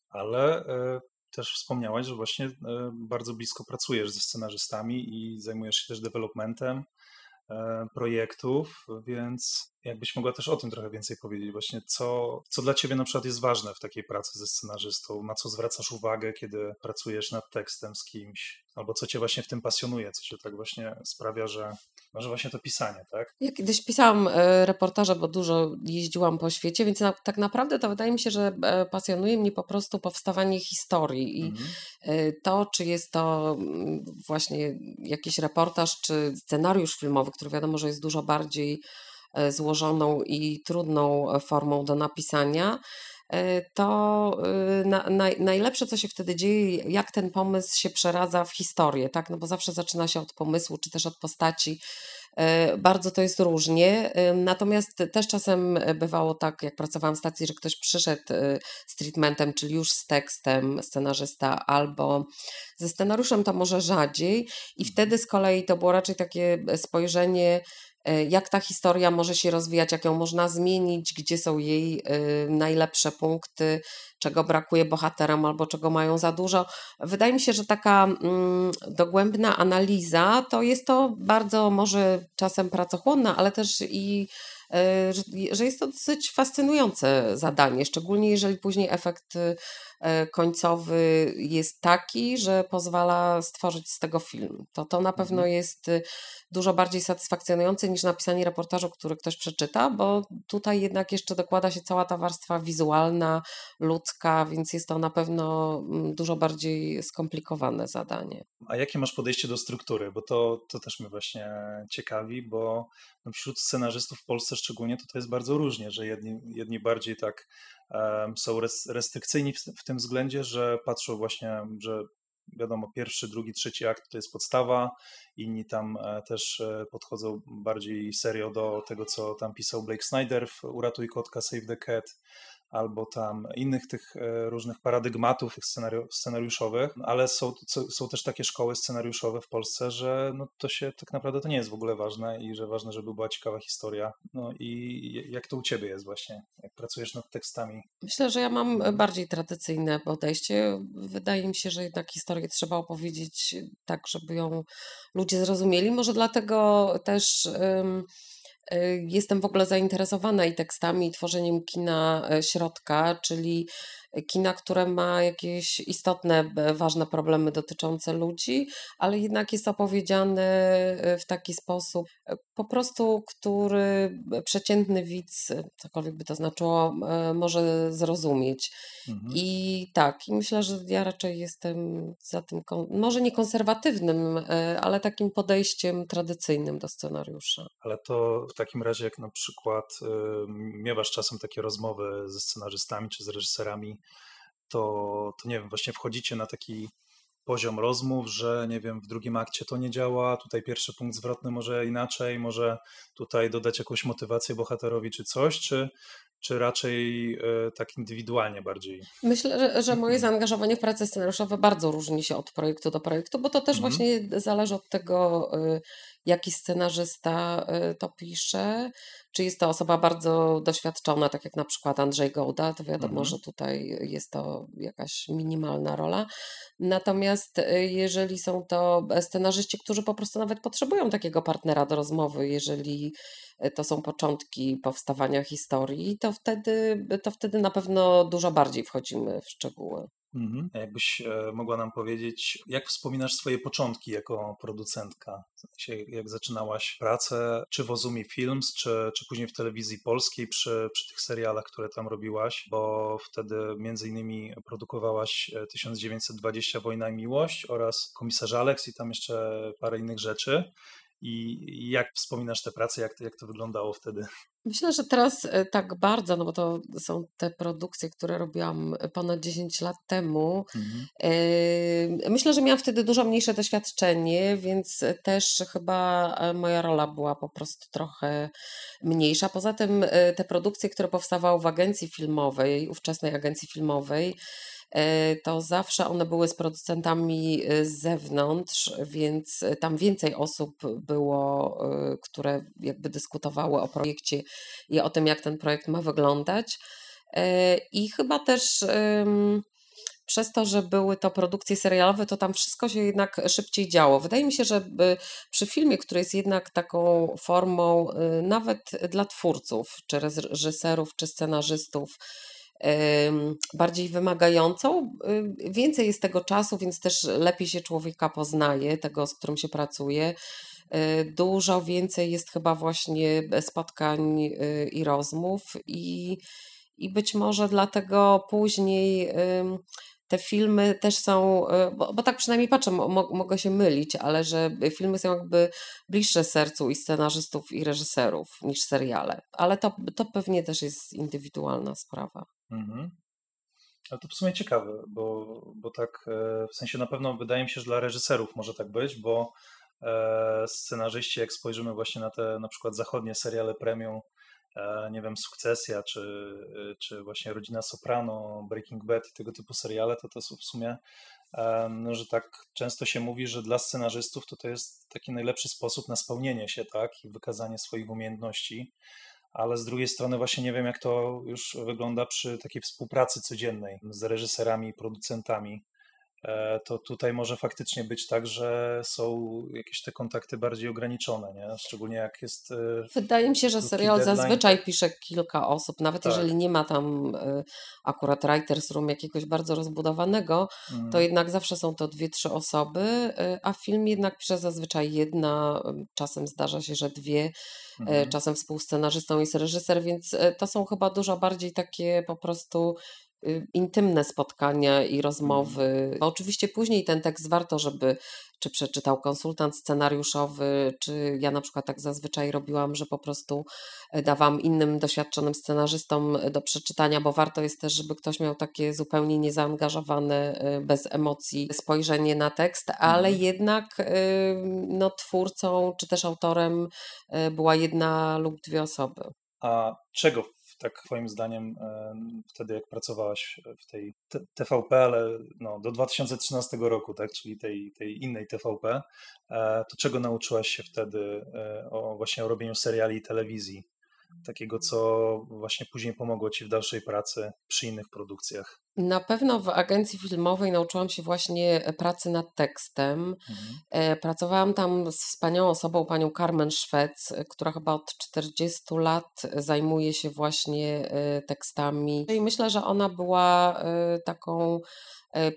Ale e, też wspomniałaś, że właśnie e, bardzo blisko pracujesz ze scenarzystami i zajmujesz się też developmentem e, projektów, więc jakbyś mogła też o tym trochę więcej powiedzieć, właśnie co, co dla ciebie na przykład jest ważne w takiej pracy ze scenarzystą, na co zwracasz uwagę, kiedy pracujesz nad tekstem z kimś, albo co cię właśnie w tym pasjonuje, co cię tak właśnie sprawia, że Może właśnie to pisanie, tak? Ja kiedyś pisałam e, reportaże, bo dużo jeździłam po świecie, więc na, tak naprawdę to wydaje mi się, że e, pasjonuje mnie po prostu powstawanie historii i Mhm. e, to, czy jest to mm, właśnie jakiś reportaż, czy scenariusz filmowy, który wiadomo, że jest dużo bardziej złożoną i trudną formą do napisania, to e, na, naj, najlepsze, co się wtedy dzieje, jak ten pomysł się przeradza w historię, tak? No bo zawsze zaczyna się od pomysłu, czy też od postaci. E, Bardzo to jest różnie, natomiast też czasem bywało tak, jak pracowałam w stacji, że ktoś przyszedł z treatmentem, czyli już z tekstem, scenarzysta, albo ze scenariuszem to może rzadziej, i wtedy z kolei to było raczej takie spojrzenie, jak ta historia może się rozwijać, jak ją można zmienić, gdzie są jej e, najlepsze punkty, czego brakuje bohaterom albo czego mają za dużo. Wydaje mi się, że taka mm, dogłębna analiza to jest to bardzo może czasem pracochłonna, ale też i e, że, jest to dosyć fascynujące zadanie, szczególnie jeżeli później efekt e, końcowy jest taki, że pozwala stworzyć z tego film. To, to na pewno Mhm. jest y, dużo bardziej satysfakcjonujące niż napisanie reportażu, który ktoś przeczyta, bo tutaj jednak jeszcze dokłada się cała ta warstwa wizualna, więc jest to na pewno mm, dużo bardziej skomplikowane zadanie. A jakie masz podejście do struktury? Bo to, to też mnie właśnie ciekawi, bo wśród scenarzystów w Polsce szczególnie to, to jest bardzo różnie, że jedni, jedni bardziej tak em, są res, restrykcyjni w, w tym względzie, że patrzą właśnie, że wiadomo, pierwszy, drugi, trzeci akt to jest podstawa, inni tam e, też e, podchodzą bardziej serio do tego, co tam pisał Blake Snyder w Uratuj Kotka, Save the Cat, albo tam innych tych e, różnych paradygmatów scenariu- scenariuszowych, ale są, są też takie szkoły scenariuszowe w Polsce, że no to się tak naprawdę to nie jest w ogóle ważne i że ważne, żeby była ciekawa historia. No i jak to u ciebie jest właśnie, jak pracujesz nad tekstami? Myślę, że ja mam bardziej tradycyjne podejście. Wydaje mi się, że jednak historię trzeba opowiedzieć tak, żeby ją ludzie zrozumieli. Może dlatego też jestem w ogóle zainteresowana i tekstami, i tworzeniem kina e, środka, czyli kina, które ma jakieś istotne, b- ważne problemy dotyczące ludzi, ale jednak jest opowiedziane e, w taki sposób e, po prostu, który przeciętny widz, e, cokolwiek by to znaczyło, e, może zrozumieć. Mhm. I tak, i myślę, że ja raczej jestem za tym, może nie konserwatywnym, e, ale takim podejściem tradycyjnym do scenariusza. Ale to w takim razie, jak na przykład miewasz czasem takie rozmowy ze scenarzystami czy z reżyserami, to, to nie wiem, właśnie wchodzicie na taki poziom rozmów, że nie wiem, w drugim akcie to nie działa, tutaj pierwszy punkt zwrotny może inaczej, może tutaj dodać jakąś motywację bohaterowi czy coś, czy, czy raczej y, tak indywidualnie bardziej? Myślę, że, że moje zaangażowanie w prace scenariuszowe bardzo różni się od projektu do projektu, bo to też Mhm. właśnie zależy od tego, y, jaki scenarzysta y, to pisze. Czy jest to osoba bardzo doświadczona, tak jak na przykład Andrzej Gołda, to wiadomo, Mhm. że tutaj jest to jakaś minimalna rola. Natomiast y, jeżeli są to scenarzyści, którzy po prostu nawet potrzebują takiego partnera do rozmowy, jeżeli y, to są początki powstawania historii, to wtedy, to wtedy na pewno dużo bardziej wchodzimy w szczegóły. Mhm. Jakbyś e, mogła nam powiedzieć, jak wspominasz swoje początki jako producentka? Jak zaczynałaś pracę, czy w Ozumi Films, czy, czy później w telewizji polskiej przy, przy tych serialach, które tam robiłaś, bo wtedy między innymi produkowałaś e, 1920 Wojna i Miłość oraz Komisarz Alex i tam jeszcze parę innych rzeczy. I jak wspominasz te prace, jak to, jak to wyglądało wtedy? Myślę, że teraz e, tak bardzo, no bo to są te produkcje, które robiłam ponad 10 lat temu. Mhm. Yy, Myślę, że miałam wtedy dużo mniejsze doświadczenie, więc też chyba e, moja rola była po prostu trochę mniejsza. Poza tym e, te produkcje, które powstawały w agencji filmowej, ówczesnej agencji filmowej, e, to zawsze one były z producentami e, z zewnątrz, więc e, tam więcej osób było, e, które jakby dyskutowały o projekcie i o tym, jak ten projekt ma wyglądać. E, I chyba też przez to, że były to produkcje serialowe, to tam wszystko się jednak szybciej działo. Wydaje mi się, że przy filmie, który jest jednak taką formą nawet dla twórców, czy reżyserów, czy scenarzystów, bardziej wymagającą, y, więcej jest tego czasu, więc też lepiej się człowieka poznaje, tego, z którym się pracuje. Dużo więcej jest chyba właśnie spotkań i rozmów i i być może dlatego później te filmy też są, y, bo, bo tak przynajmniej patrzę, mo, mogę się mylić, ale że filmy są jakby bliższe sercu i scenarzystów i reżyserów niż seriale. Ale to, to pewnie też jest indywidualna sprawa. Mhm. Ale to w sumie ciekawe, bo, bo tak e, w sensie na pewno wydaje mi się, że dla reżyserów może tak być, bo e, scenarzyści, jak spojrzymy właśnie na te na przykład zachodnie seriale premium, E, nie wiem, Sukcesja, czy, czy właśnie Rodzina Soprano, Breaking Bad i tego typu seriale, to to są w sumie, no, że tak często się mówi, że dla scenarzystów to to jest taki najlepszy sposób na spełnienie się, tak, i wykazanie swoich umiejętności, ale z drugiej strony właśnie nie wiem, jak to już wygląda przy takiej współpracy codziennej z reżyserami, producentami, E, to tutaj może faktycznie być tak, że są jakieś te kontakty bardziej ograniczone, nie? szczególnie jak jest. E, Wydaje mi się, że serial deadline. zazwyczaj pisze kilka osób, nawet tak. jeżeli nie ma tam e, akurat writers room jakiegoś bardzo rozbudowanego, mm. to jednak zawsze są to dwie, trzy osoby, a film jednak pisze zazwyczaj jedna, czasem zdarza się, że dwie. Mm. Czasem współscenarzystą jest reżyser, więc to są chyba dużo bardziej takie po prostu intymne spotkania i rozmowy. Mhm. Bo oczywiście później ten tekst warto, żeby czy przeczytał konsultant scenariuszowy, czy ja na przykład tak zazwyczaj robiłam, że po prostu e, dawałam innym doświadczonym scenarzystom e, do przeczytania, bo warto jest też, żeby ktoś miał takie zupełnie niezaangażowane, e, bez emocji spojrzenie na tekst, ale mhm. jednak no, twórcą czy też autorem była jedna lub dwie osoby. A czego tak Twoim zdaniem wtedy, jak pracowałaś w tej TVP, ale no, do 2013 roku, tak, czyli tej, tej innej TVP, e, to czego nauczyłaś się wtedy e, o właśnie o robieniu seriali i telewizji? Takiego, co właśnie później pomogło Ci w dalszej pracy przy innych produkcjach? Na pewno w agencji filmowej nauczyłam się właśnie e, pracy nad tekstem. Mhm. E, pracowałam tam z wspaniałą osobą, panią Carmen Szwec, e, która chyba od 40 lat zajmuje się właśnie tekstami. I myślę, że ona była taką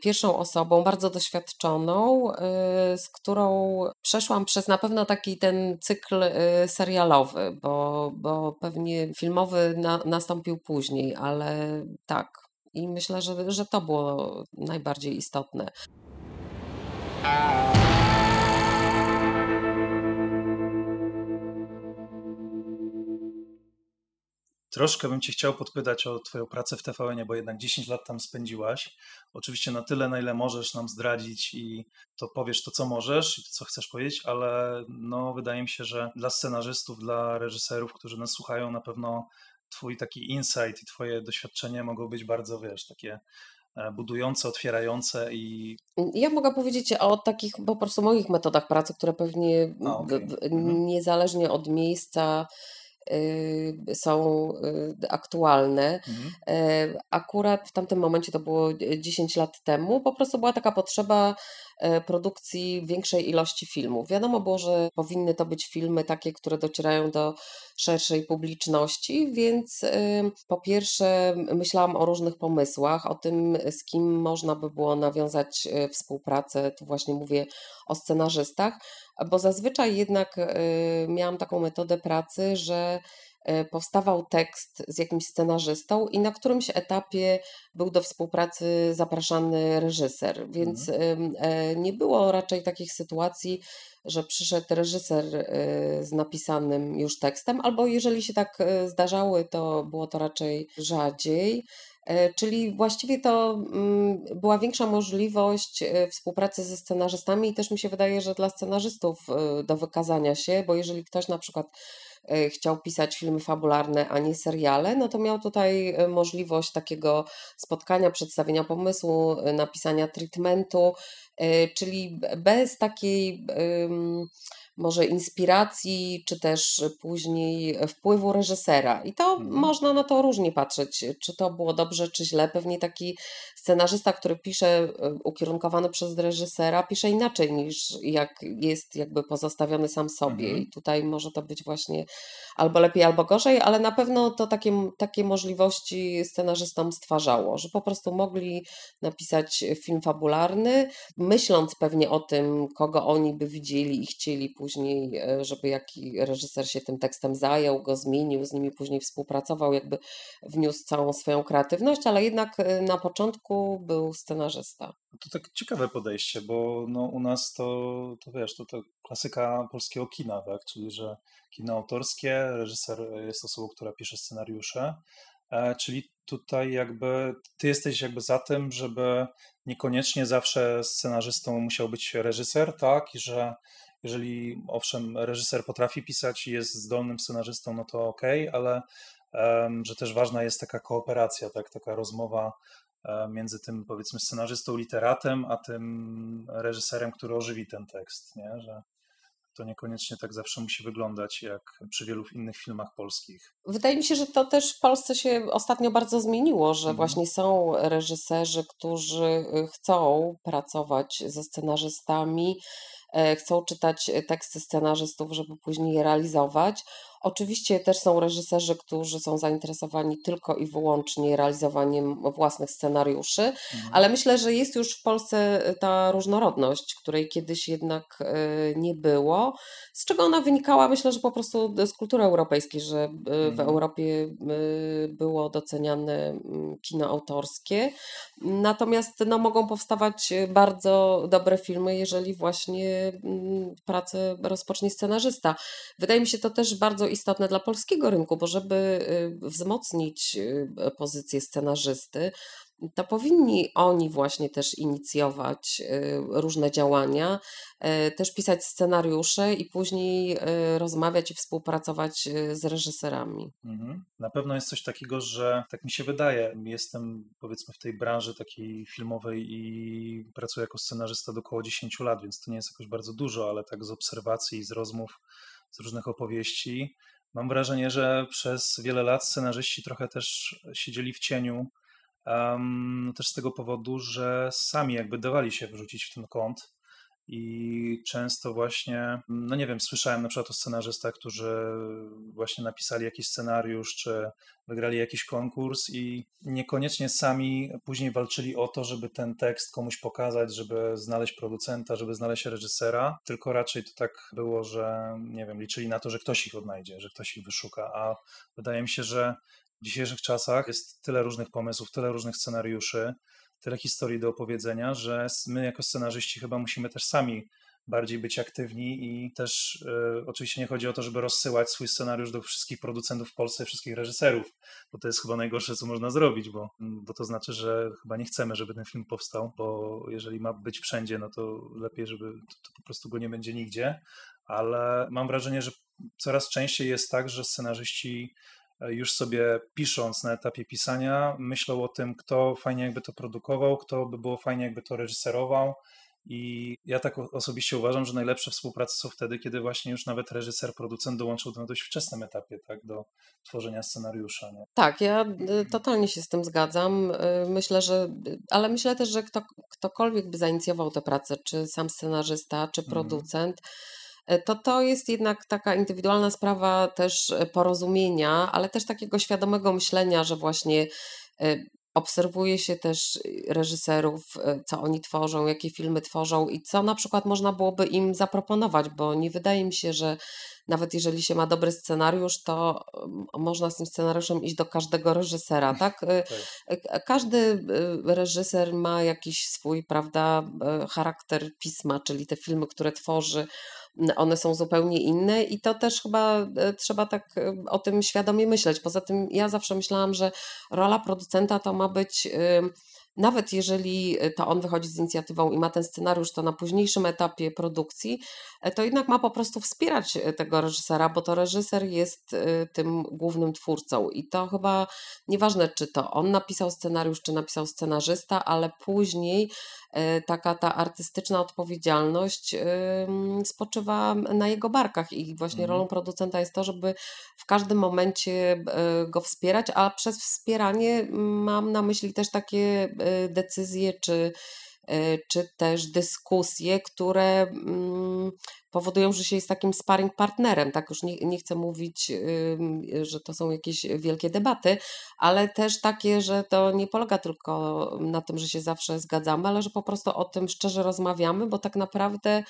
pierwszą osobą, bardzo doświadczoną, z którą przeszłam przez na pewno taki ten cykl serialowy, bo, bo pewnie filmowy na, nastąpił później, ale tak, i myślę, że, że to było najbardziej istotne. Troszkę bym Cię chciał podpytać o Twoją pracę w TVN, bo jednak 10 lat tam spędziłaś. Oczywiście na tyle, na ile możesz nam zdradzić i to powiesz to, co możesz i to, co chcesz powiedzieć, ale no, wydaje mi się, że dla scenarzystów, dla reżyserów, którzy nas słuchają, na pewno twój taki insight i twoje doświadczenie mogą być bardzo, wiesz, takie e, budujące, otwierające i... Ja mogę powiedzieć o takich po prostu moich metodach pracy, które pewnie A, okay. Mhm. niezależnie od miejsca y, są y, aktualne. Mhm. E, akurat w tamtym momencie, to było 10 lat temu, po prostu była taka potrzeba E, produkcji większej ilości filmów. Wiadomo było, że powinny to być filmy takie, które docierają do szerszej publiczności, więc po pierwsze myślałam o różnych pomysłach, o tym, z kim można by było nawiązać e, współpracę. Tu właśnie mówię o scenarzystach, bo zazwyczaj jednak e, miałam taką metodę pracy, że E, powstawał tekst z jakimś scenarzystą i na którymś etapie był do współpracy zapraszany reżyser, więc mhm. e, nie było raczej takich sytuacji, że przyszedł reżyser e, z napisanym już tekstem, albo jeżeli się tak zdarzały, to było to raczej rzadziej. Czyli właściwie to mm, była większa możliwość współpracy ze scenarzystami i też mi się wydaje, że dla scenarzystów do wykazania się, bo jeżeli ktoś na przykład E, chciał pisać filmy fabularne, a nie seriale, no to miał tutaj e, możliwość takiego spotkania, przedstawienia pomysłu, e, napisania treatmentu, czyli bez takiej może inspiracji, czy też później wpływu reżysera. I to mhm. można na to różnie patrzeć, czy to było dobrze, czy źle. Pewnie taki scenarzysta, który pisze e, ukierunkowany przez reżysera, pisze inaczej niż jak jest jakby pozostawiony sam sobie. Mhm. I tutaj może to być właśnie albo lepiej, albo gorzej, ale na pewno to takie, takie możliwości scenarzystom stwarzało, że po prostu mogli napisać film fabularny, myśląc pewnie o tym, kogo oni by widzieli i chcieli później później, e, żeby jaki reżyser się tym tekstem zajął, go zmienił, z nimi później współpracował, jakby wniósł całą swoją kreatywność, ale jednak e, na początku był scenarzysta. To tak ciekawe podejście, bo no, u nas to, to wiesz, to, to klasyka polskiego kina, tak? Czyli, że kino autorskie, reżyser jest osobą, która pisze scenariusze, E, czyli tutaj jakby ty jesteś jakby za tym, żeby niekoniecznie zawsze scenarzystą musiał być reżyser, tak? I że jeżeli owszem, reżyser potrafi pisać i jest zdolnym scenarzystą, no to ok, ale um, że też ważna jest taka kooperacja, tak? Taka rozmowa e, między tym powiedzmy scenarzystą, literatem, a tym reżyserem, który ożywi ten tekst, nie? Że to niekoniecznie tak zawsze musi wyglądać jak przy wielu innych filmach polskich. Wydaje mi się, że to też w Polsce się ostatnio bardzo zmieniło, że mhm. właśnie są reżyserzy, którzy y, chcą pracować ze scenarzystami, chcą czytać teksty scenarzystów, żeby później je realizować. Oczywiście też są reżyserzy, którzy są zainteresowani tylko i wyłącznie realizowaniem własnych scenariuszy, mhm. ale myślę, że jest już w Polsce e, ta różnorodność, której kiedyś jednak e, nie było, z czego ona wynikała, myślę, że po prostu z kultury europejskiej, że e, w mhm. Europie było doceniane mm, kino autorskie, natomiast no, mogą powstawać bardzo dobre filmy, jeżeli właśnie mm, pracę rozpocznie scenarzysta. Wydaje mi się to też bardzo istotne dla polskiego rynku, bo żeby y, wzmocnić y, pozycję scenarzysty, to powinni oni właśnie też inicjować y, różne działania, też pisać scenariusze i później rozmawiać i współpracować z reżyserami. Mhm. Na pewno jest coś takiego, że tak mi się wydaje, jestem powiedzmy w tej branży takiej filmowej i pracuję jako scenarzysta do około 10 lat, więc to nie jest jakoś bardzo dużo, ale tak z obserwacji i z rozmów z różnych opowieści. Mam wrażenie, że przez wiele lat scenarzyści trochę też siedzieli w cieniu, um, też z tego powodu, że sami jakby dawali się wrzucić w ten kąt i często właśnie, no nie wiem, słyszałem na przykład o scenarzystach, którzy właśnie napisali jakiś scenariusz, czy wygrali jakiś konkurs i niekoniecznie sami później walczyli o to, żeby ten tekst komuś pokazać, żeby znaleźć producenta, żeby znaleźć reżysera, tylko raczej to tak było, że nie wiem, liczyli na to, że ktoś ich odnajdzie, że ktoś ich wyszuka, a wydaje mi się, że w dzisiejszych czasach jest tyle różnych pomysłów, tyle różnych scenariuszy, tyle historii do opowiedzenia, że my jako scenarzyści chyba musimy też sami bardziej być aktywni i też y, oczywiście nie chodzi o to, żeby rozsyłać swój scenariusz do wszystkich producentów w Polsce, wszystkich reżyserów, bo to jest chyba najgorsze, co można zrobić, bo, bo to znaczy, że chyba nie chcemy, żeby ten film powstał, bo jeżeli ma być wszędzie, no to lepiej, żeby to, to po prostu go nie będzie nigdzie, ale mam wrażenie, że coraz częściej jest tak, że scenarzyści już sobie pisząc na etapie pisania, myślą o tym, kto fajnie jakby to produkował, kto by było fajnie jakby to reżyserował. I ja tak osobiście uważam, że najlepsze współprace są wtedy, kiedy właśnie już nawet reżyser, producent dołączył na dość wczesnym etapie tak, do tworzenia scenariusza. Nie? Tak, ja y, totalnie się z tym zgadzam. Y, myślę, że, ale myślę też, że kto, ktokolwiek by zainicjował tę pracę, czy sam scenarzysta, czy mhm. producent, to to jest jednak taka indywidualna sprawa też e, porozumienia, ale też takiego świadomego myślenia, że właśnie e, obserwuje się też reżyserów, co oni tworzą, jakie filmy tworzą i co na przykład można byłoby im zaproponować, bo nie wydaje mi się, że nawet jeżeli się ma dobry scenariusz, to można z tym scenariuszem iść do każdego reżysera, [laughs] tak? tak. Każdy reżyser ma jakiś swój, prawda, charakter pisma, czyli te filmy, które tworzy, one są zupełnie inne i to też chyba e, trzeba tak e, o tym świadomie myśleć. Poza tym ja zawsze myślałam, że rola producenta to ma być nawet jeżeli e, to on wychodzi z inicjatywą i ma ten scenariusz, to na późniejszym etapie produkcji, to jednak ma po prostu wspierać tego reżysera, bo to reżyser jest tym głównym twórcą. I to chyba nieważne, czy to on napisał scenariusz, czy napisał scenarzysta, ale później taka ta artystyczna odpowiedzialność spoczywa na jego barkach i właśnie rolą mhm. producenta jest to, żeby w każdym momencie e, go wspierać, a przez wspieranie mam na myśli też takie e, decyzje czy czy też dyskusje, które mm, powodują, że się jest takim sparring partnerem. Tak już nie, nie chcę mówić, że to są jakieś wielkie debaty, ale też takie, że to nie polega tylko na tym, że się zawsze zgadzamy, ale że po prostu o tym szczerze rozmawiamy, bo tak naprawdę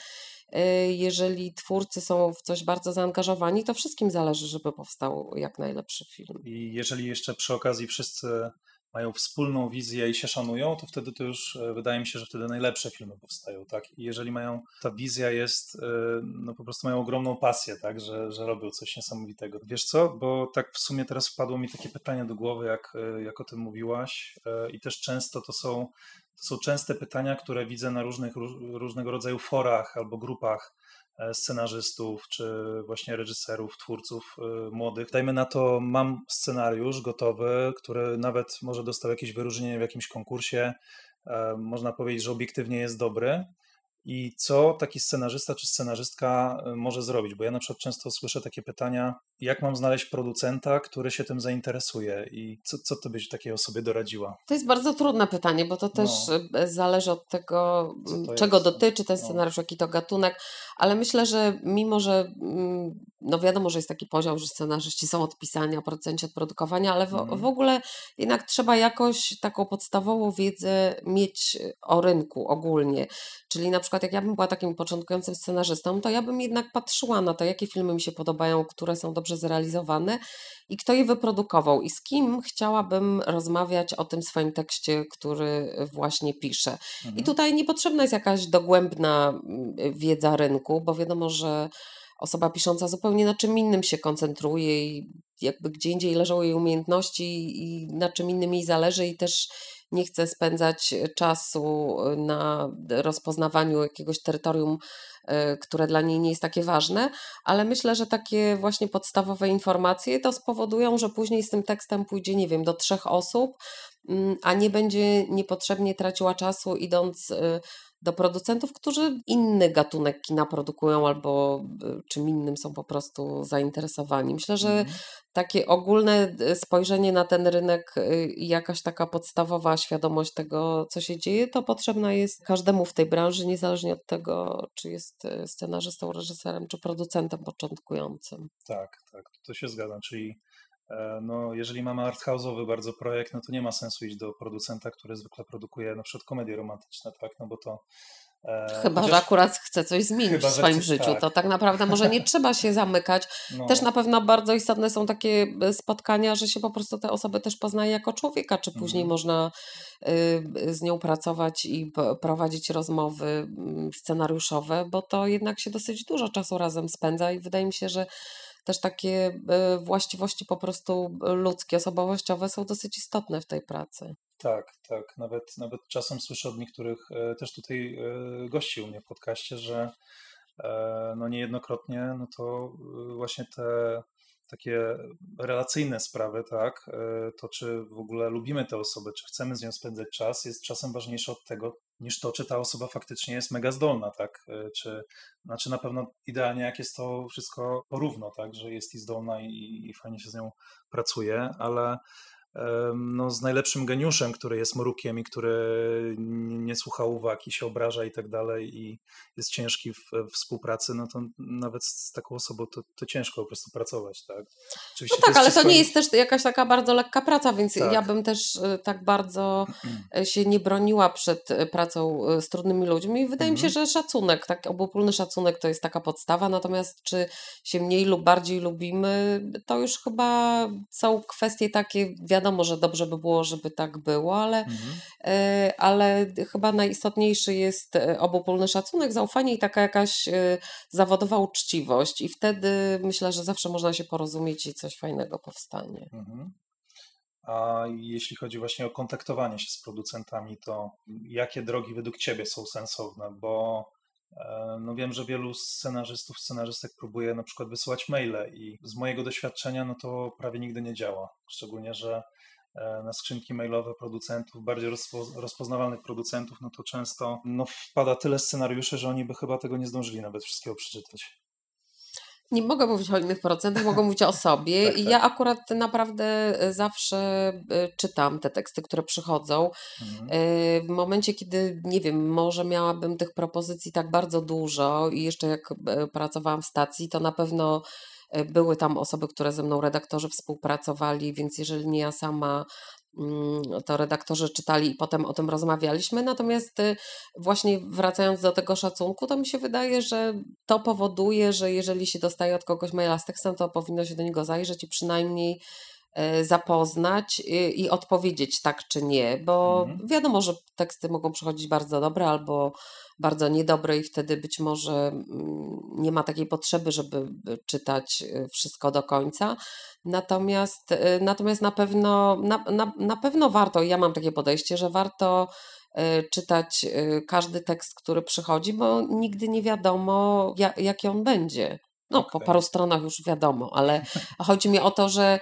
y, jeżeli twórcy są w coś bardzo zaangażowani, to wszystkim zależy, żeby powstał jak najlepszy film. I jeżeli jeszcze przy okazji wszyscy mają wspólną wizję i się szanują, to wtedy to już e, wydaje mi się, że wtedy najlepsze filmy powstają, tak? I jeżeli mają, ta wizja jest, e, no po prostu mają ogromną pasję, tak? Że, że robią coś niesamowitego. Wiesz co, bo tak w sumie teraz wpadło mi takie pytanie do głowy, jak, e, jak o tym mówiłaś i też często to są, to są częste pytania, które widzę na różnych, różnego rodzaju forach albo grupach scenarzystów, czy właśnie reżyserów, twórców e, młodych. Dajmy na to, mam scenariusz gotowy, który nawet może dostał jakieś wyróżnienie w jakimś konkursie. E, można powiedzieć, że obiektywnie jest dobry, i co taki scenarzysta czy scenarzystka y, może zrobić? Bo ja na przykład często słyszę takie pytania, jak mam znaleźć producenta, który się tym zainteresuje i co, co ty byś takiej osobie doradziła? To jest bardzo trudne pytanie, bo to też no. Zależy od tego, czego jest? dotyczy ten no. scenariusz, no. jaki to gatunek, ale myślę, że mimo, że mm, no wiadomo, że jest taki poziom, że scenarzyści są od pisania, producenci od produkowania, ale w, mm. w ogóle jednak trzeba jakoś taką podstawową wiedzę mieć o rynku ogólnie, czyli na przykład przykład jak ja bym była takim początkującym scenarzystą, to ja bym jednak patrzyła na to, jakie filmy mi się podobają, które są dobrze zrealizowane i kto je wyprodukował i z kim chciałabym rozmawiać o tym swoim tekście, który właśnie piszę. Mhm. I tutaj niepotrzebna jest jakaś dogłębna mm, wiedza rynku, bo wiadomo, że osoba pisząca zupełnie na czym innym się koncentruje i jakby gdzie indziej leżą jej umiejętności i na czym innym jej zależy i też nie chce spędzać czasu na rozpoznawaniu jakiegoś terytorium, e, które dla niej nie jest takie ważne, ale myślę, że takie właśnie podstawowe informacje to spowodują, że później z tym tekstem pójdzie, nie wiem, do trzech osób, mm, a nie będzie niepotrzebnie traciła czasu idąc e, do producentów, którzy inny gatunek kina produkują albo y, czym innym są po prostu zainteresowani. Myślę, że mm. takie ogólne y, spojrzenie na ten rynek y, i jakaś taka podstawowa świadomość tego, co się dzieje, to potrzebna jest każdemu w tej branży, niezależnie od tego, czy jest scenarzystą, reżyserem, czy producentem początkującym. Tak, tak, to się zgadzam. Czyli no, jeżeli mamy arthouse'owy bardzo projekt, no to nie ma sensu iść do producenta, który zwykle produkuje na przykład komedie romantyczne, tak? No bo to E, chyba, chociaż... że akurat chce coś zmienić Chyba, w swoim życiu, tak. to tak naprawdę może nie [laughs] trzeba się zamykać. No. Też na pewno bardzo istotne są takie e, spotkania, że się po prostu te osoby też poznaje jako człowieka, czy później mhm. można y, z nią pracować i prowadzić rozmowy mm, scenariuszowe, bo to jednak się dosyć dużo czasu razem spędza i wydaje mi się, że też takie e, właściwości po prostu ludzkie, osobowościowe są dosyć istotne w tej pracy. Tak, tak. Nawet, nawet czasem słyszę od niektórych e, też tutaj e, gości u mnie w podcaście, że no niejednokrotnie no to właśnie te takie relacyjne sprawy, tak, to czy w ogóle lubimy tę osobę, czy chcemy z nią spędzać czas, jest czasem ważniejsze od tego, niż to, czy ta osoba faktycznie jest mega zdolna, tak? E, czy, znaczy na pewno idealnie, jak jest to wszystko porówno, tak? Że jest i zdolna i, i fajnie się z nią pracuje, ale no, z najlepszym geniuszem, który jest mrukiem i który nie słucha uwag i się obraża i tak dalej i jest ciężki w, w współpracy, no to nawet z taką osobą to, to ciężko po prostu pracować, tak? Oczywiście no tak, to ale wszystko... to nie jest też jakaś taka bardzo lekka praca, więc tak. ja bym też y, tak bardzo y, się nie broniła przed y, pracą z trudnymi ludźmi i wydaje mi się, mhm. że szacunek, tak obopólny szacunek to jest taka podstawa, natomiast czy się mniej lub bardziej lubimy, to już chyba są kwestie takie, wiadomo, wiadomo, że dobrze by było, żeby tak było, ale, mhm. E, ale chyba najistotniejszy jest e, obopólny szacunek, zaufanie i taka jakaś e, zawodowa uczciwość. I wtedy myślę, że zawsze można się porozumieć i coś fajnego powstanie. Mhm. A jeśli chodzi właśnie o kontaktowanie się z producentami, to jakie drogi według Ciebie są sensowne? Bo no wiem, że wielu scenarzystów, scenarzystek próbuje na przykład wysyłać maile i z mojego doświadczenia no to prawie nigdy nie działa. Szczególnie, że e, na skrzynki mailowe producentów, bardziej rozpoznawalnych producentów, no to często no, wpada tyle scenariuszy, że oni by chyba tego nie zdążyli nawet wszystkiego przeczytać. Nie mogę mówić o innych procentach, mogę mówić o [laughs] sobie. tak, I tak. ja akurat naprawdę e, zawsze e, czytam te teksty, które przychodzą. Mhm. E, w momencie, kiedy, nie wiem, może miałabym tych propozycji tak bardzo dużo i jeszcze jak pracowałam w stacji, to na pewno były tam osoby, które ze mną redaktorzy współpracowali, więc jeżeli nie ja sama, to redaktorzy czytali i potem o tym rozmawialiśmy. Natomiast y, właśnie wracając do tego szacunku, to mi się wydaje, że to powoduje, że jeżeli się dostaje od kogoś maila z tekstem, to powinno się do niego zajrzeć i przynajmniej zapoznać i, i odpowiedzieć tak czy nie, bo Mhm. wiadomo, że teksty mogą przychodzić bardzo dobre albo bardzo niedobre i wtedy być może mm, nie ma takiej potrzeby, żeby y, czytać y, wszystko do końca. Natomiast, y, natomiast na pewno, na, na, na pewno warto, ja mam takie podejście, że warto y, czytać y, każdy tekst, który przychodzi, bo nigdy nie wiadomo, ja, jaki on będzie. No, po Okej. paru stronach już wiadomo, ale [laughs] chodzi mi o to, że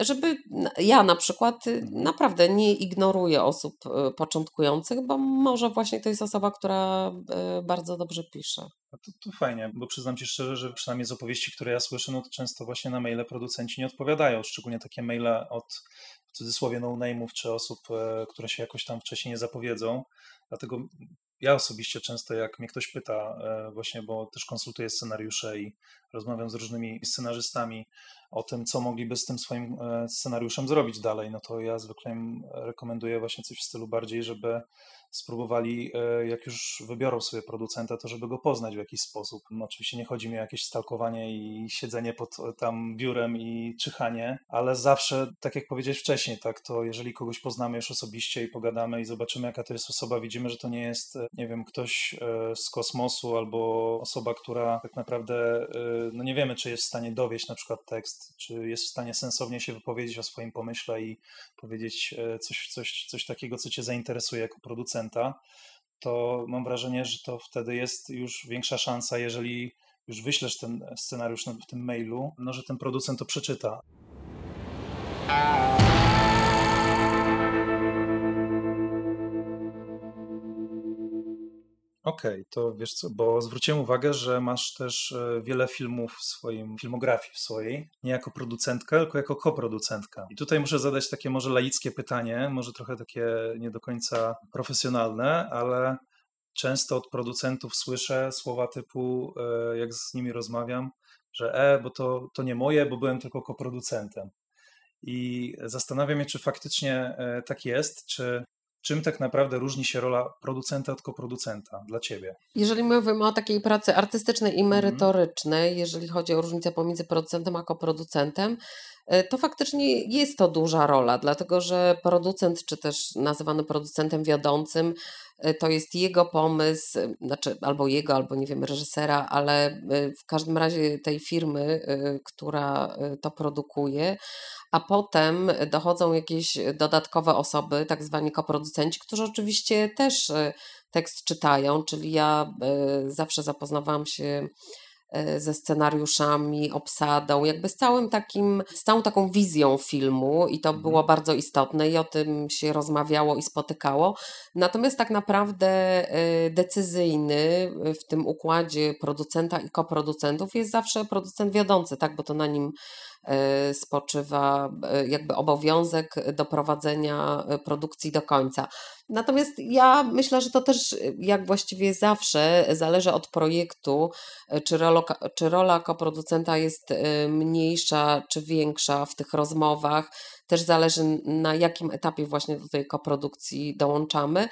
żeby ja na przykład y, Mhm. naprawdę nie ignoruję osób y, początkujących, bo może właśnie to jest osoba, która y, bardzo dobrze pisze. To, to fajnie, bo przyznam Ci szczerze, że przynajmniej z opowieści, które ja słyszę, no to często właśnie na maile producenci nie odpowiadają, szczególnie takie maile od w cudzysłowie no-name'ów czy osób, e, które się jakoś tam wcześniej nie zapowiedzą. Dlatego ja osobiście często, jak mnie ktoś pyta, e, właśnie, bo też konsultuję scenariusze i rozmawiam z różnymi scenarzystami o tym, co mogliby z tym swoim e, scenariuszem zrobić dalej, no to ja zwykle im rekomenduję właśnie coś w stylu bardziej, żeby spróbowali, e, jak już wybiorą sobie producenta, to żeby go poznać w jakiś sposób. No, oczywiście nie chodzi mi o jakieś stalkowanie i siedzenie pod e, tam biurem i czyhanie, ale zawsze, tak jak powiedziałeś wcześniej, tak, to jeżeli kogoś poznamy już osobiście i pogadamy i zobaczymy, jaka to jest osoba, widzimy, że to nie jest, e, nie wiem, ktoś z kosmosu albo osoba, która tak naprawdę, no nie wiemy, czy jest w stanie dowieść na przykład tekst, czy jest w stanie sensownie się wypowiedzieć o swoim pomyśle i powiedzieć coś, coś, coś takiego, co cię zainteresuje jako producenta, to mam wrażenie, że to wtedy jest już większa szansa, jeżeli już wyślesz ten scenariusz na- w tym mailu, no że ten producent to przeczyta. Okej, to wiesz co, bo zwróciłem uwagę, że masz też e, wiele filmów w swoim, filmografii w swojej, nie jako producentka, tylko jako koproducentka. I tutaj muszę zadać takie może laickie pytanie, może trochę takie nie do końca profesjonalne, ale często od producentów słyszę słowa typu, e, jak z nimi rozmawiam, że e, bo to, to nie moje, bo byłem tylko koproducentem. I zastanawiam się, czy faktycznie e, tak jest, czy czym tak naprawdę różni się rola producenta od koproducenta dla ciebie? Jeżeli mówimy o takiej pracy artystycznej i Mhm. merytorycznej, jeżeli chodzi o różnicę pomiędzy producentem a koproducentem, to faktycznie jest to duża rola, dlatego że producent, czy też nazywany producentem wiodącym, y, to jest jego pomysł, y, znaczy albo jego, albo nie wiem, reżysera, ale w każdym razie tej firmy, która to produkuje, a potem dochodzą jakieś dodatkowe osoby, tak zwani koproducenci, którzy oczywiście też tekst czytają, czyli ja zawsze zapoznawałam się ze scenariuszami, obsadą, jakby z całym takim, z całą taką wizją filmu i to Mhm. było bardzo istotne i o tym się rozmawiało i spotykało. Natomiast tak naprawdę y, decyzyjny w tym układzie producenta i koproducentów jest zawsze producent wiodący, tak, bo to na nim spoczywa y, jakby obowiązek doprowadzenia y, produkcji do końca. Natomiast ja myślę, że to też jak właściwie zawsze zależy od projektu, czy rola, czy rola koproducenta jest mniejsza czy większa w tych rozmowach. Też zależy na jakim etapie właśnie do tej koprodukcji dołączamy.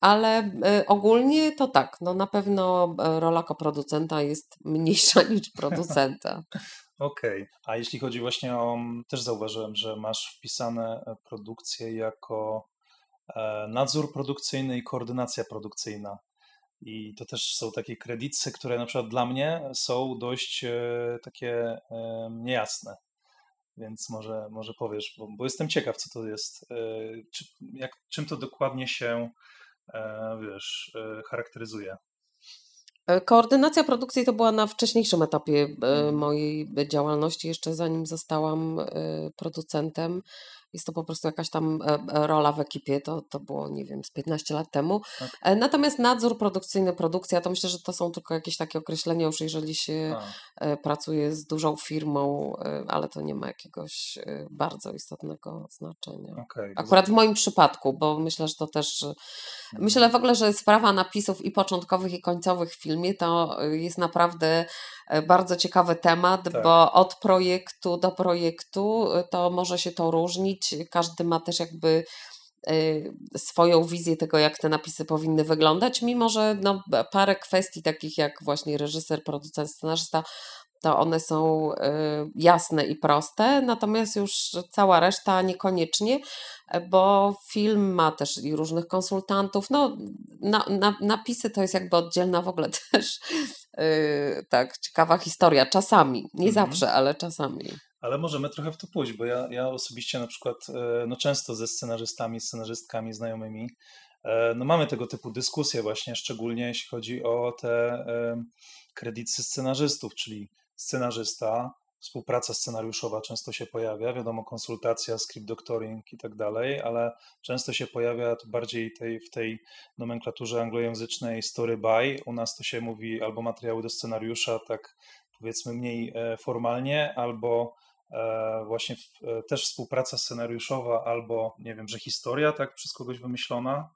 Ale ogólnie to tak, no na pewno rola koproducenta jest mniejsza [laughs] niż producenta. [laughs] Okej, a jeśli chodzi właśnie o, też zauważyłem, że masz wpisane e, produkcje jako e, nadzór produkcyjny i koordynacja produkcyjna. I to też są takie kredyty, które na przykład dla mnie są dość e, takie niejasne. Więc może, może powiesz, bo, bo jestem ciekaw, co to jest. Czy, jak, czym to dokładnie się, wiesz, charakteryzuje? E, Koordynacja produkcji to była na wcześniejszym etapie e, Mhm. mojej działalności, jeszcze zanim zostałam e, producentem. Jest to po prostu jakaś tam e, e, rola w ekipie, to, to było, nie wiem, z 15 lat temu. Tak. E, Natomiast nadzór produkcyjny, produkcja, to myślę, że to są tylko jakieś takie określenia już, jeżeli się A, e, pracuje z dużą firmą, ale to nie ma jakiegoś bardzo istotnego znaczenia. okej. Akurat w moim przypadku, bo myślę, że to też. Mhm. Myślę w ogóle, że sprawa napisów i początkowych, i końcowych w filmie to jest naprawdę bardzo ciekawy temat, Tak. bo od projektu do projektu e, to może się to różnić. Każdy ma też jakby Y, swoją wizję tego, jak te napisy powinny wyglądać, mimo że no, parę kwestii takich jak właśnie reżyser, producent, scenarzysta, to one są y, jasne i proste, natomiast już cała reszta niekoniecznie, bo film ma też i różnych konsultantów. No, na, na, napisy to jest jakby oddzielna w ogóle [laughs] też yy, tak ciekawa historia. Czasami, nie mhm. zawsze, ale czasami ale możemy trochę w to pójść, bo ja, ja osobiście na przykład e, no często ze scenarzystami, scenarzystkami znajomymi e, no mamy tego typu dyskusje właśnie, szczególnie jeśli chodzi o te kredyty scenarzystów, czyli scenarzysta, współpraca scenariuszowa często się pojawia, wiadomo, konsultacja, script doctoring i tak dalej, ale często się pojawia to bardziej tej, w tej nomenklaturze anglojęzycznej story by. U nas to się mówi albo materiały do scenariusza, tak powiedzmy mniej e, formalnie, albo E, właśnie e, też współpraca scenariuszowa albo nie wiem, że historia tak przez kogoś wymyślona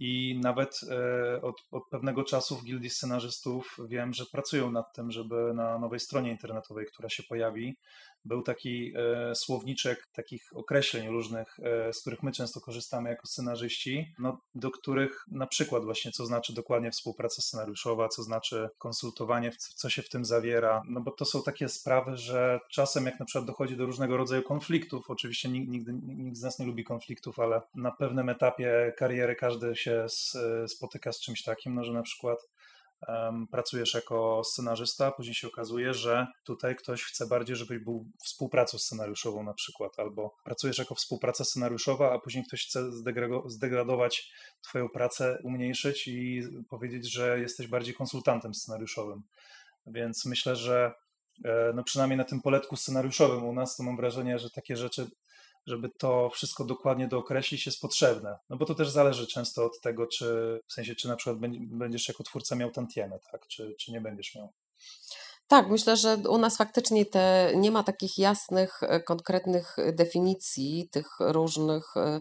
i nawet e, od, od, pewnego czasu w Gildii Scenarzystów wiem, że pracują nad tym, żeby na nowej stronie internetowej, która się pojawi, był taki e, słowniczek takich określeń różnych, e, z których my często korzystamy jako scenarzyści, no, do których na przykład właśnie co znaczy dokładnie współpraca scenariuszowa, co znaczy konsultowanie, co się w tym zawiera, no bo to są takie sprawy, że czasem jak na przykład dochodzi do różnego rodzaju konfliktów, oczywiście nigdy, nikt z nas nie lubi konfliktów, ale na pewnym etapie kariery każdy się spotyka z czymś takim, no że na przykład pracujesz jako scenarzysta, później się okazuje, że tutaj ktoś chce bardziej, żebyś był współpracą scenariuszową na przykład, albo pracujesz jako współpraca scenariuszowa, a później ktoś chce zdegradować twoją pracę, umniejszyć i powiedzieć, że jesteś bardziej konsultantem scenariuszowym. Więc myślę, że e, no przynajmniej na tym poletku scenariuszowym u nas, to mam wrażenie, że takie rzeczy żeby to wszystko dokładnie dookreślić, jest potrzebne. No bo to też zależy często od tego, czy w sensie, czy na przykład będziesz jako twórca miał tantiemy, tak, czy, czy nie będziesz miał. Tak, myślę, że u nas faktycznie te, nie ma takich jasnych, e, konkretnych definicji tych różnych e,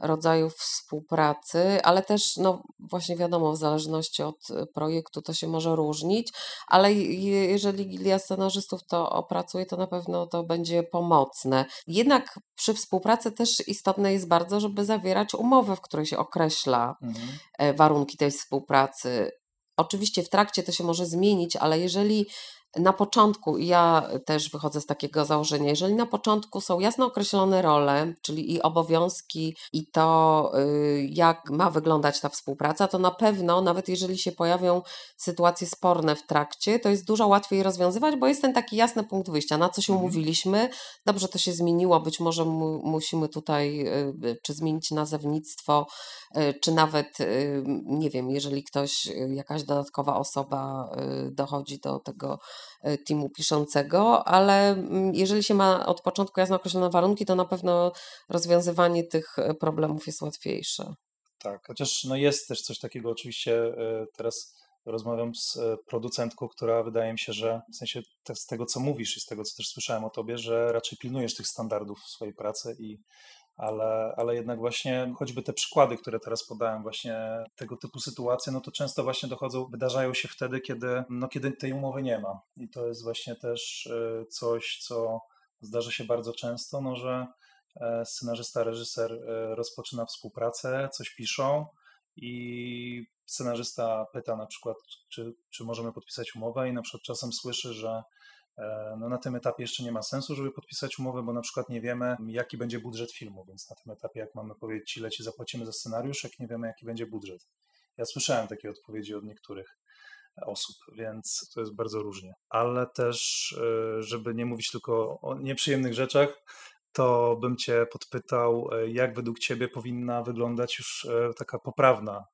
rodzajów współpracy, ale też, no właśnie wiadomo, w zależności od y, projektu to się może różnić, ale jeżeli gilia scenarzystów to opracuje, to na pewno to będzie pomocne. Jednak przy współpracy też istotne jest bardzo, żeby zawierać umowę, w której się określa mhm. E, warunki tej współpracy. Oczywiście w trakcie to się może zmienić, ale jeżeli na początku, i ja też wychodzę z takiego założenia, jeżeli na początku są jasno określone role, czyli i obowiązki, i to, y, jak ma wyglądać ta współpraca, to na pewno, nawet jeżeli się pojawią sytuacje sporne w trakcie, to jest dużo łatwiej rozwiązywać, bo jest ten taki jasny punkt wyjścia, na co się mhm. umówiliśmy. Dobrze, to się zmieniło, być może mu, musimy tutaj y, czy zmienić nazewnictwo, y, czy nawet, nie wiem, jeżeli ktoś, jakaś dodatkowa osoba dochodzi do tego teamu piszącego, ale mm, jeżeli się ma od początku jasno określone warunki, to na pewno rozwiązywanie tych e, problemów jest łatwiejsze. Tak, chociaż no jest też coś takiego, oczywiście e, teraz rozmawiam z producentką, która wydaje mi się, że w sensie z tego, co mówisz i z tego, co też słyszałem o tobie, że raczej pilnujesz tych standardów w swojej pracy i ale, ale jednak właśnie choćby te przykłady, które teraz podałem, właśnie tego typu sytuacje, no to często właśnie dochodzą, wydarzają się wtedy, kiedy, no kiedy tej umowy nie ma. I to jest właśnie też y, coś, co zdarza się bardzo często, no że e, scenarzysta, reżyser e, rozpoczyna współpracę, coś piszą i scenarzysta pyta na przykład, czy, czy możemy podpisać umowę i na przykład czasem słyszy, że no na tym etapie jeszcze nie ma sensu, żeby podpisać umowę, bo na przykład nie wiemy, jaki będzie budżet filmu, więc na tym etapie, jak mamy powiedzieć, ci zapłacimy za scenariusz, jak nie wiemy, jaki będzie budżet. Ja słyszałem takie odpowiedzi od niektórych osób, więc to jest bardzo różnie. Ale też, e, żeby nie mówić tylko o nieprzyjemnych rzeczach, to bym Cię podpytał, e, jak według Ciebie powinna wyglądać już taka poprawna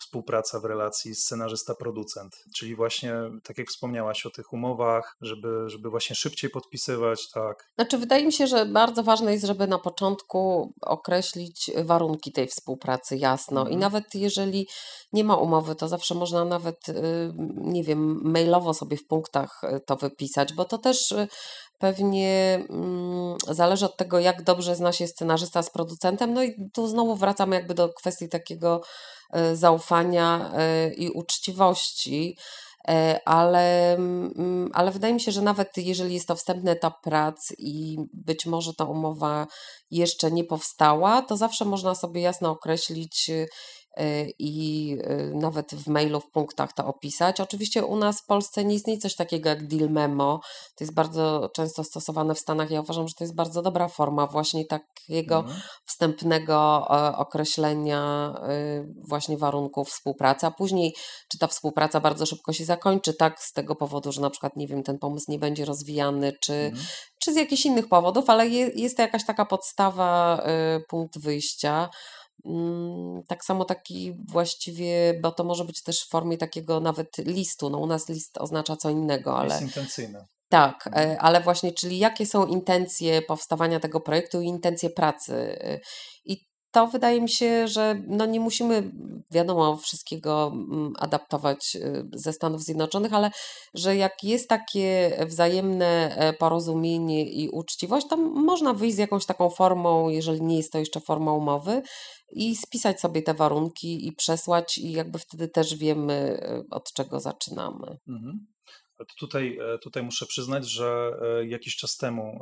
współpraca w relacji scenarzysta-producent, czyli właśnie, tak jak wspomniałaś o tych umowach, żeby, żeby właśnie szybciej podpisywać, tak. Znaczy, wydaje mi się, że bardzo ważne jest, żeby na początku określić warunki tej współpracy jasno mhm. i nawet jeżeli nie ma umowy, to zawsze można nawet, y, nie wiem, mailowo sobie w punktach y, to wypisać, bo to też y, pewnie mm, zależy od tego, jak dobrze zna się scenarzysta z producentem. No i tu znowu wracamy jakby do kwestii takiego zaufania i uczciwości. E, ale, mm, ale wydaje mi się, że nawet jeżeli jest to wstępny etap prac i być może ta umowa jeszcze nie powstała, to zawsze można sobie jasno określić e, i e, nawet w mailu, w punktach to opisać. Oczywiście u nas w Polsce nie istnieje coś takiego jak deal memo. To jest bardzo często stosowane w Stanach. Ja uważam, że to jest bardzo dobra forma właśnie takiego mhm. wstępnego określenia właśnie warunków współpracy, a później czy ta współpraca bardzo szybko się zakończy, tak z tego powodu, że na przykład, nie wiem, ten pomysł nie będzie rozwijany, czy, mhm. czy z jakichś innych powodów, ale je, jest to jakaś taka podstawa, y, punkt wyjścia. Mm, tak samo taki właściwie, bo to może być też w formie takiego nawet listu. No u nas list oznacza co innego, ale. Jest intencyjny. Tak, mhm. E, ale właśnie, czyli jakie są intencje powstawania tego projektu i intencje pracy. Y, I to wydaje mi się, że no nie musimy, wiadomo, wszystkiego mm, adaptować y, ze Stanów Zjednoczonych, ale że jak jest takie wzajemne e, porozumienie i uczciwość, to można wyjść z jakąś taką formą, jeżeli nie jest to jeszcze forma umowy, i spisać sobie te warunki i przesłać, i jakby wtedy też wiemy, e, od czego zaczynamy. Mhm. Tutaj, e, tutaj muszę przyznać, że jakiś czas temu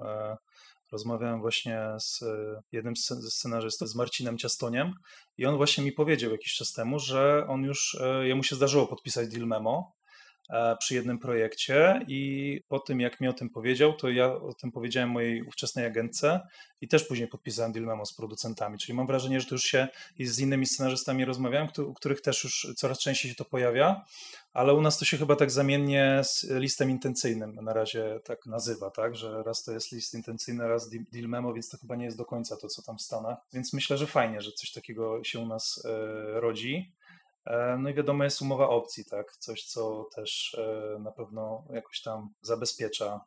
Rozmawiałem właśnie z e, jednym ze scenarzystów, z Marcinem Ciastoniem i on właśnie mi powiedział jakiś czas temu, że on już, e, jemu się zdarzyło podpisać deal memo przy jednym projekcie i po tym jak mi o tym powiedział, to ja o tym powiedziałem mojej ówczesnej agentce i też później podpisałem deal memo z producentami, czyli mam wrażenie, że to już się z innymi scenarzystami rozmawiałem, u których też już coraz częściej się to pojawia ale u nas to się chyba tak zamiennie z listem intencyjnym na razie tak nazywa, tak, że raz to jest list intencyjny, raz deal memo, więc to chyba nie jest do końca to, co tam w Stanach, więc myślę, że fajnie, że coś takiego się u nas e, rodzi. E, no i wiadomo jest umowa opcji, tak, coś, co też e, na pewno jakoś tam zabezpiecza.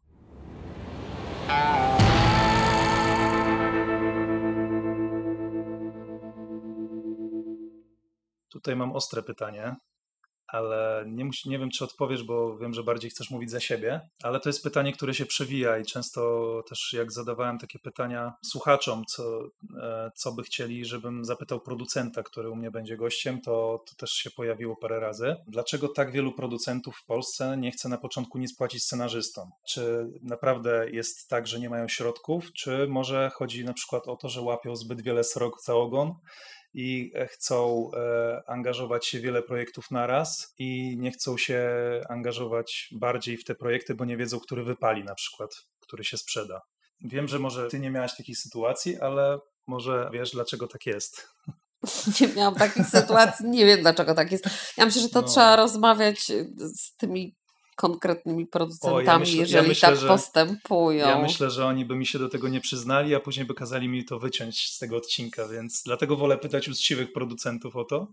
Tutaj mam ostre pytanie ale nie, musi, nie wiem, czy odpowiesz, bo wiem, że bardziej chcesz mówić za siebie, ale to jest pytanie, które się przewija i często też jak zadawałem takie pytania słuchaczom, co, e, co by chcieli, żebym zapytał producenta, który u mnie będzie gościem, to, to też się pojawiło parę razy. Dlaczego tak wielu producentów w Polsce nie chce na początku nic płacić scenarzystom? Czy naprawdę jest tak, że nie mają środków, czy może chodzi na przykład o to, że łapią zbyt wiele srok za ogon i chcą e, angażować się w wiele projektów naraz i nie chcą się angażować bardziej w te projekty, bo nie wiedzą, który wypali na przykład, który się sprzeda. Wiem, że może ty nie miałaś takiej sytuacji, ale może wiesz, dlaczego tak jest. [laughs] Nie miałam takich sytuacji, nie wiem dlaczego tak jest. Ja myślę, że to no. trzeba rozmawiać z tymi konkretnymi producentami, o, ja myślę, jeżeli ja myślę, tak że, postępują. Ja myślę, że oni by mi się do tego nie przyznali, a później by kazali mi to wyciąć z tego odcinka, więc dlatego wolę pytać uczciwych producentów o to,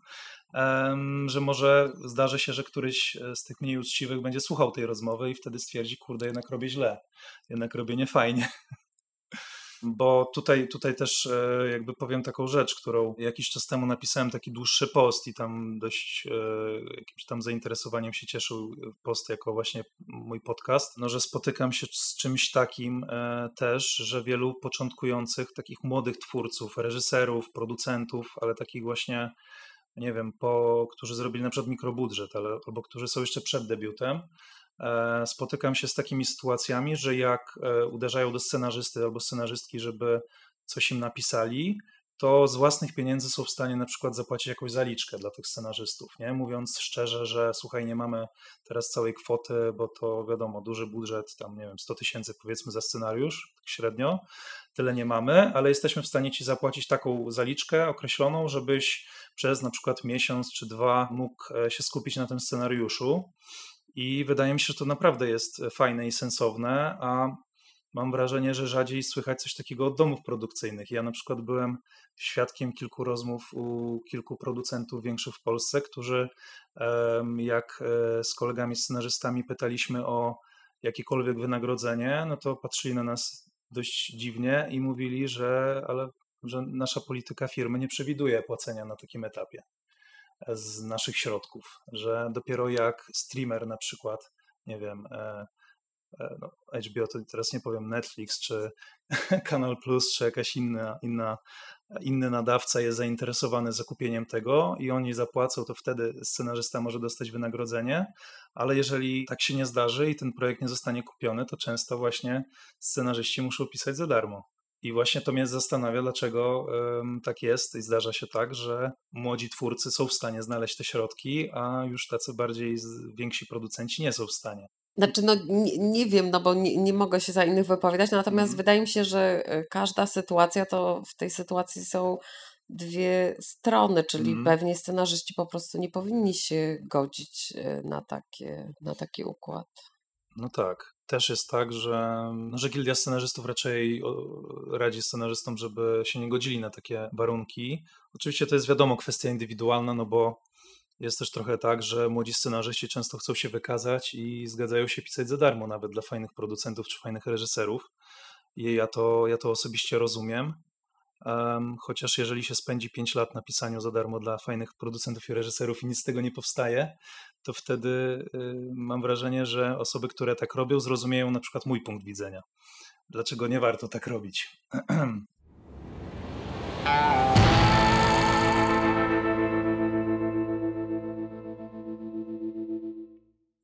um, że może zdarzy się, że któryś e, z tych mniej uczciwych będzie słuchał tej rozmowy i wtedy stwierdzi, kurde, jednak robię źle, jednak robię niefajnie. Bo tutaj, tutaj też e, jakby powiem taką rzecz, którą jakiś czas temu napisałem taki dłuższy post i tam dość e, jakimś tam zainteresowaniem się cieszył post jako właśnie mój podcast, no że spotykam się z czymś takim e, też, że wielu początkujących, takich młodych twórców, reżyserów, producentów, ale takich właśnie nie wiem, po, którzy zrobili na przykład mikrobudżet, ale, albo którzy są jeszcze przed debiutem, spotykam się z takimi sytuacjami, że jak e, uderzają do scenarzysty albo scenarzystki, żeby coś im napisali, to z własnych pieniędzy są w stanie na przykład zapłacić jakąś zaliczkę dla tych scenarzystów, nie? Mówiąc szczerze, że słuchaj, nie mamy teraz całej kwoty, bo to wiadomo, duży budżet, tam nie wiem, 100 tysięcy powiedzmy za scenariusz, tak średnio, tyle nie mamy, ale jesteśmy w stanie ci zapłacić taką zaliczkę określoną, żebyś przez na przykład miesiąc czy dwa mógł e, się skupić na tym scenariuszu i wydaje mi się, że to naprawdę jest fajne i sensowne, a mam wrażenie, że rzadziej słychać coś takiego od domów produkcyjnych. Ja na przykład byłem świadkiem kilku rozmów u kilku producentów większych w Polsce, którzy jak e, z kolegami scenarzystami pytaliśmy o jakiekolwiek wynagrodzenie, no to patrzyli na nas dość dziwnie i mówili, że ale że nasza polityka firmy nie przewiduje płacenia na takim etapie z naszych środków, że dopiero jak streamer na przykład, nie wiem, e, e, no, HBO to teraz nie powiem Netflix, czy [laughs] Kanal Plus, czy jakaś inna, inna, inny nadawca jest zainteresowany zakupieniem tego i oni zapłacą, to wtedy scenarzysta może dostać wynagrodzenie, ale jeżeli tak się nie zdarzy i ten projekt nie zostanie kupiony, to często właśnie scenarzyści muszą pisać za darmo. I właśnie to mnie zastanawia, dlaczego tak jest i zdarza się tak, że młodzi twórcy są w stanie znaleźć te środki, a już tacy bardziej więksi producenci nie są w stanie. Znaczy, no nie, nie wiem, no bo nie, nie, mogę się za innych wypowiadać, natomiast mm. wydaje mi się, że e, każda sytuacja to w tej sytuacji są dwie strony, czyli mm. pewnie scenarzyści po prostu nie powinni się godzić e, na, takie, na taki układ. No tak też jest tak, że, że gildia scenarzystów raczej radzi scenarzystom, żeby się nie godzili na takie warunki. Oczywiście to jest wiadomo kwestia indywidualna, no bo jest też trochę tak, że młodzi scenarzyści często chcą się wykazać i zgadzają się pisać za darmo, nawet dla fajnych producentów czy fajnych reżyserów. I ja to, ja to osobiście rozumiem. Um, chociaż jeżeli się spędzi 5 lat na pisaniu za darmo dla fajnych producentów i reżyserów i nic z tego nie powstaje, to wtedy y, mam wrażenie, że osoby, które tak robią, zrozumieją na przykład mój punkt widzenia. Dlaczego nie warto tak robić? [clears throat]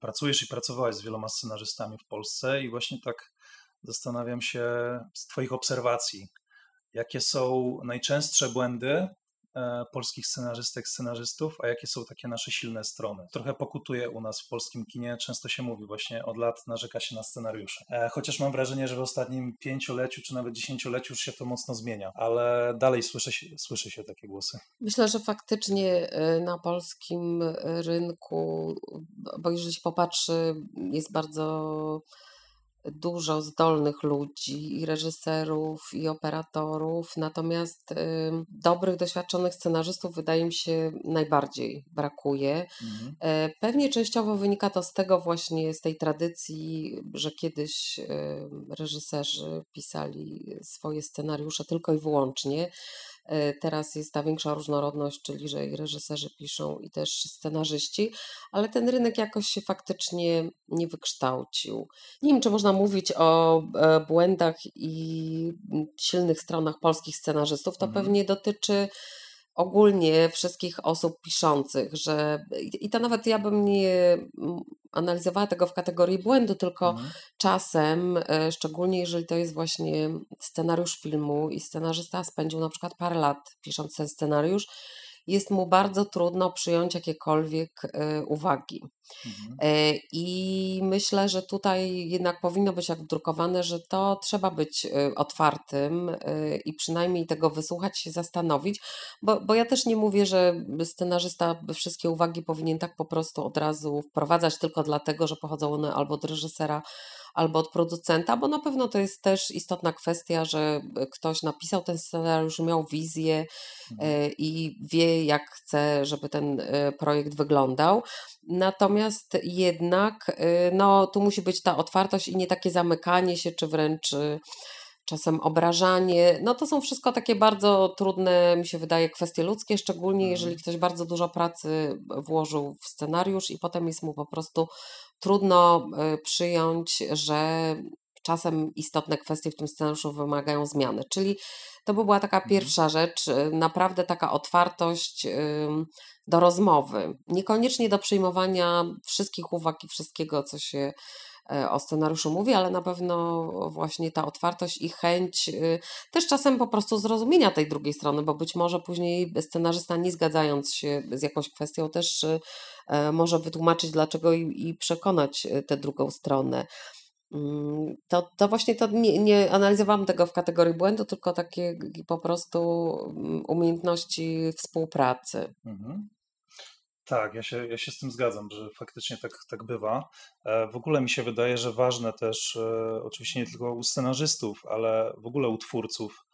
Pracujesz i pracowałeś z wieloma scenarzystami w Polsce i właśnie tak zastanawiam się z Twoich obserwacji, jakie są najczęstsze błędy polskich scenarzystek, scenarzystów, a jakie są takie nasze silne strony. Trochę pokutuje u nas w polskim kinie, często się mówi właśnie od lat narzeka się na scenariusze. E, chociaż mam wrażenie, że w ostatnim pięcioleciu czy nawet dziesięcioleciu już się to mocno zmienia, ale dalej słyszy się, się takie głosy. Myślę, że faktycznie e, na polskim rynku, bo jeżeli się popatrzy, jest bardzo dużo zdolnych ludzi, i reżyserów, i operatorów, natomiast y, dobrych, doświadczonych scenarzystów wydaje mi się najbardziej brakuje. Mhm. E, pewnie częściowo wynika to z tego właśnie, z tej tradycji, że kiedyś y, reżyserzy pisali swoje scenariusze tylko i wyłącznie teraz jest ta większa różnorodność, czyli że i reżyserzy piszą, i też scenarzyści, ale ten rynek jakoś się faktycznie nie wykształcił. Nie wiem, czy można mówić o e, błędach i silnych stronach polskich scenarzystów. To mhm. pewnie dotyczy ogólnie wszystkich osób piszących, że i to nawet ja bym nie analizowała tego w kategorii błędu, tylko mhm. czasem, e, szczególnie jeżeli to jest właśnie scenariusz filmu i scenarzysta spędził na przykład parę lat pisząc ten scenariusz, jest mu bardzo trudno przyjąć jakiekolwiek e, uwagi. Mhm. E, I myślę, że tutaj jednak powinno być jak wdrukowane, że to trzeba być e, otwartym i przynajmniej tego wysłuchać, się zastanowić, bo, bo ja też nie mówię, że scenarzysta wszystkie uwagi powinien tak po prostu od razu wprowadzać tylko dlatego, że pochodzą one albo od reżysera, albo od producenta, bo na pewno to jest też istotna kwestia, że ktoś napisał ten scenariusz, miał wizję mhm. E, i wie, jak chce, żeby ten e, projekt wyglądał. Natomiast jednak e, no, tu musi być ta otwartość i nie takie zamykanie się, czy wręcz czasem obrażanie. No to są wszystko takie bardzo trudne, mi się wydaje, kwestie ludzkie, szczególnie jeżeli mhm. ktoś bardzo dużo pracy włożył w scenariusz i potem jest mu po prostu trudno y, przyjąć, że czasem istotne kwestie w tym scenariuszu wymagają zmiany. Czyli to by była taka mhm. pierwsza rzecz, y, naprawdę taka otwartość do rozmowy. Niekoniecznie do przyjmowania wszystkich uwag i wszystkiego, co się o scenariuszu mówi, ale na pewno właśnie ta otwartość i chęć y, też czasem po prostu zrozumienia tej drugiej strony, bo być może później scenarzysta nie zgadzając się z jakąś kwestią też E, może wytłumaczyć dlaczego i, przekonać e, tę drugą stronę. Mm, to, to właśnie to nie, nie analizowałam tego w kategorii błędu, tylko takie po prostu mm, umiejętności współpracy. Mhm. Tak, ja się, ja się z tym zgadzam, że faktycznie tak, tak bywa. E, w ogóle mi się wydaje, że ważne też, oczywiście nie tylko u scenarzystów, ale w ogóle u twórców,